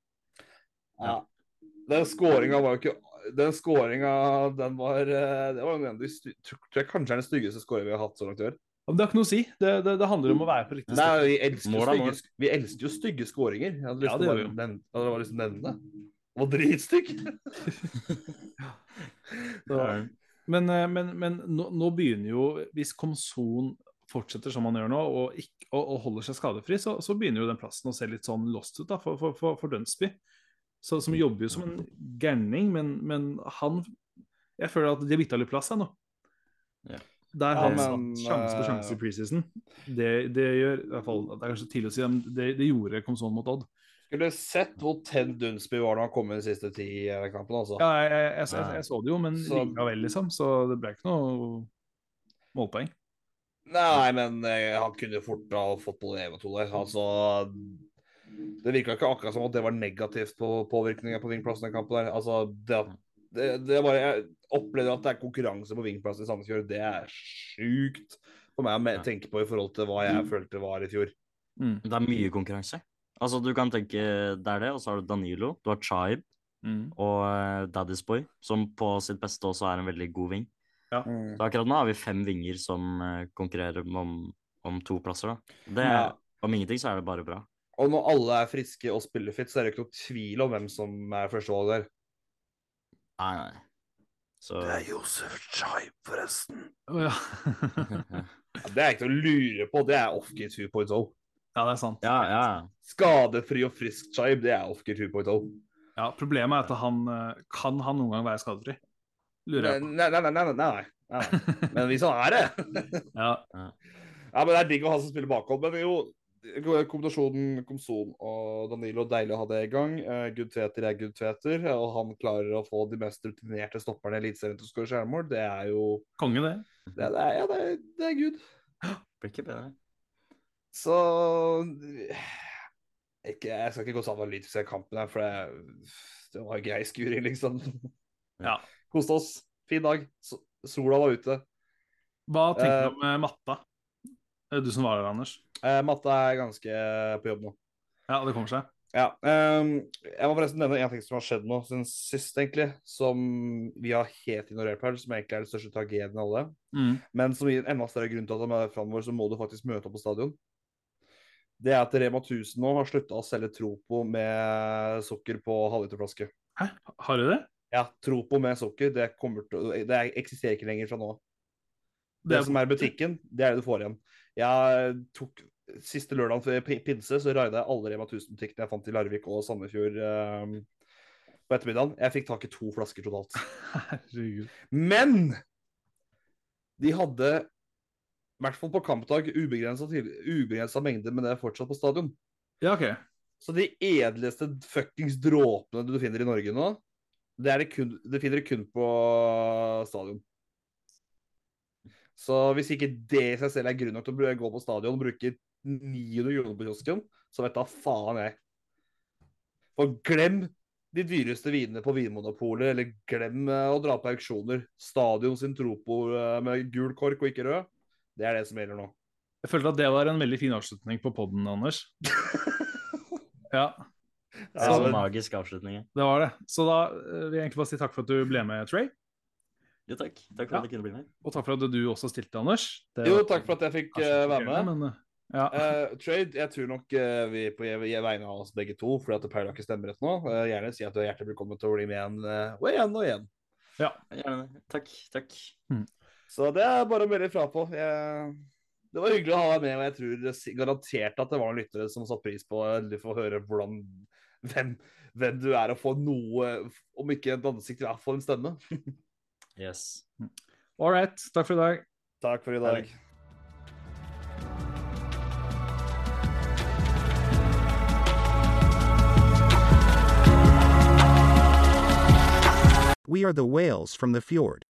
Ja. Den skåringa var jo ikke Den skåringa, den var eh, Det var en av de tror jeg kanskje er den styggeste skåringa vi har hatt så langt i år. Men det har ikke noe å si. Det, det, det handler om å være på riktig Nei, sted. vi elsker, jo stygge, mål. vi elsker jo stygge skåringer. Jeg hadde lyst Ja, til det å nevne- det. Var å nevne var dritstygg. Men, eh, men, men nå, nå begynner jo Hvis Komson fortsetter som han gjør nå, og, ikke, og, og holder seg skadefri, så, så begynner jo den plassen å se litt sånn lost ut da, for, for, for, for Dunsby. Så, som jobber jo som en gærning, men, men han Jeg føler at de har bytta litt plass her nå. Ja. Der Ja, han satt sjanse på sjanse eh, i preseason. Det, det gjør i hvert fall, Det er kanskje tidlig å si, men det, det gjorde Komson mot Odd. Skulle sett hvor tent Dunsby var da han kom inn de siste ti eh, kampene, altså. Ja, jeg, jeg, jeg, jeg, jeg så det jo, men Så- likevel, liksom. Så det ble ikke noe målpoeng. Nei, men eh, han kunne fort ha fått både én og to der. Altså Det virka ikke akkurat som at det var negativt på påvirkninga på vingplassen den kampen der. Altså, det, det, det bare Jeg opplever at det er konkurranse på vingplassen i Sandefjord. Det er sjukt for meg å tenke på i forhold til hva jeg følte var i fjor. Mm. Det er mye konkurranse. Altså, du kan tenke det er det, og så har du Danilo, du har Chaib Mm. og uh, Daddy's Boy, som på sitt beste også er en veldig god ving. Mm. Så akkurat nå har vi fem vinger som eh, konkurrerer om, om to plasser, da. Det, Ja. Om ingenting så er det bare bra. Og når alle er friske og spiller fit, så er det ikke noe tvil om hvem som er førstevalget der. Nei, nei. Så Josef Chaib, forresten. Oh, ja. Ja, det er ikke noe å lure på. Det er off-key 2.0. ja, det er sant. Ja, ja. Skadefri og frisk Chaib, det er off-key 2.0. Ja, problemet er at han eh, kan han noen gang være skadefri. Lurer jeg på. Nei, nei, nei, nei, nei, nei. nei. Men hvis han er det Ja, Ja, men det er digg å ha som spiller bakhånd. Men jo, kombinasjonen Komson og Danilo, deilig å ha det i gang. Uh, Gud Tveter er Gud Tveter, og han klarer å få de mest rutinerte stopperne i Eliteserien til å skåre skjermål. Det er jo konge, det. det, det er, Ja, det er, det er Gud. Blir ikke bedre. Så ikke, Jeg skal ikke gå så analytisk i kampen, her, for det, det var grei skuring, liksom. Ja. Koste oss. Fin dag. Sola var ute. Hva tenker Eh, du om eh, matta? Du som var der, Anders. Eh, Matte er ganske på jobb nå. Ja, det kommer seg. Ja. um, jeg må forresten nevne en ting som har skjedd nå siden sist, egentlig. Som vi har helt ignorert her, som egentlig er den største tragedien av alle. Mm. Men som gir en enda større grunn til at de er framover, så må du faktisk møte opp på stadion. Det er at Rema 1000 nå har slutta å selge Tropo med sukker på halvliterflaske. Hæ, har du det? Ja, Tropo med sukker, det, til, det eksisterer ikke lenger fra nå. Det, Det som er butikken, det er det du får igjen. Jeg tok Siste lørdag før pinse så raida jeg alle Rema 1000-butikkene jeg fant i Larvik og Sandefjord eh, på ettermiddagen. Jeg fikk tak i to flasker totalt. Herregud. Men de hadde, i hvert fall på kampdag, ubegrensa mengde med det fortsatt på stadion. Ja, OK. Så de edleste fuckings dråpene du finner i Norge nå, det, er det, kun, det finner du kun på stadion. Så hvis ikke det i seg selv er grunn nok til å gå på stadion og bruke 900 kroner på kiosken, så vet da faen jeg. For glem de dyreste vinene på Vinmonopolet, eller glem eh, å dra på auksjoner. Stadion sin Tropo eh, med gul kork og ikke rød. Det er det som gjelder nå. Jeg følte at det var en veldig fin avslutning på podden, Anders. Ja, Det Ja, er en magisk avslutning. det var det. Så da eh, vil jeg egentlig bare si takk for at du ble med, Trey. Jo, takk. Takk for Ja. at jeg kunne bli med. Og takk for at du også stilte, Anders. Det Jo, takk for at jeg fikk eh, være med. Men, eh, ja. uh, trade, jeg tror nok uh, vi på vegne av oss begge to, fordi at Per har ikke stemmerett nå, gjerne si at du er hjertelig velkommen til å bli med igjen og igjen og igjen. Gjerne det. Takk. Takk. Så det er bare å melde ifra på. Jeg, det var hyggelig å ha deg med, og jeg tror det garantert at det var noen lyttere som satte pris på å få høre hvordan, hvem, hvem du er, og få noe, om ikke et ansikt, i hvert fall en stemme. Yes. Mm. All right. Takk for i dag. Takk for i dag. We are the whales from the fjord.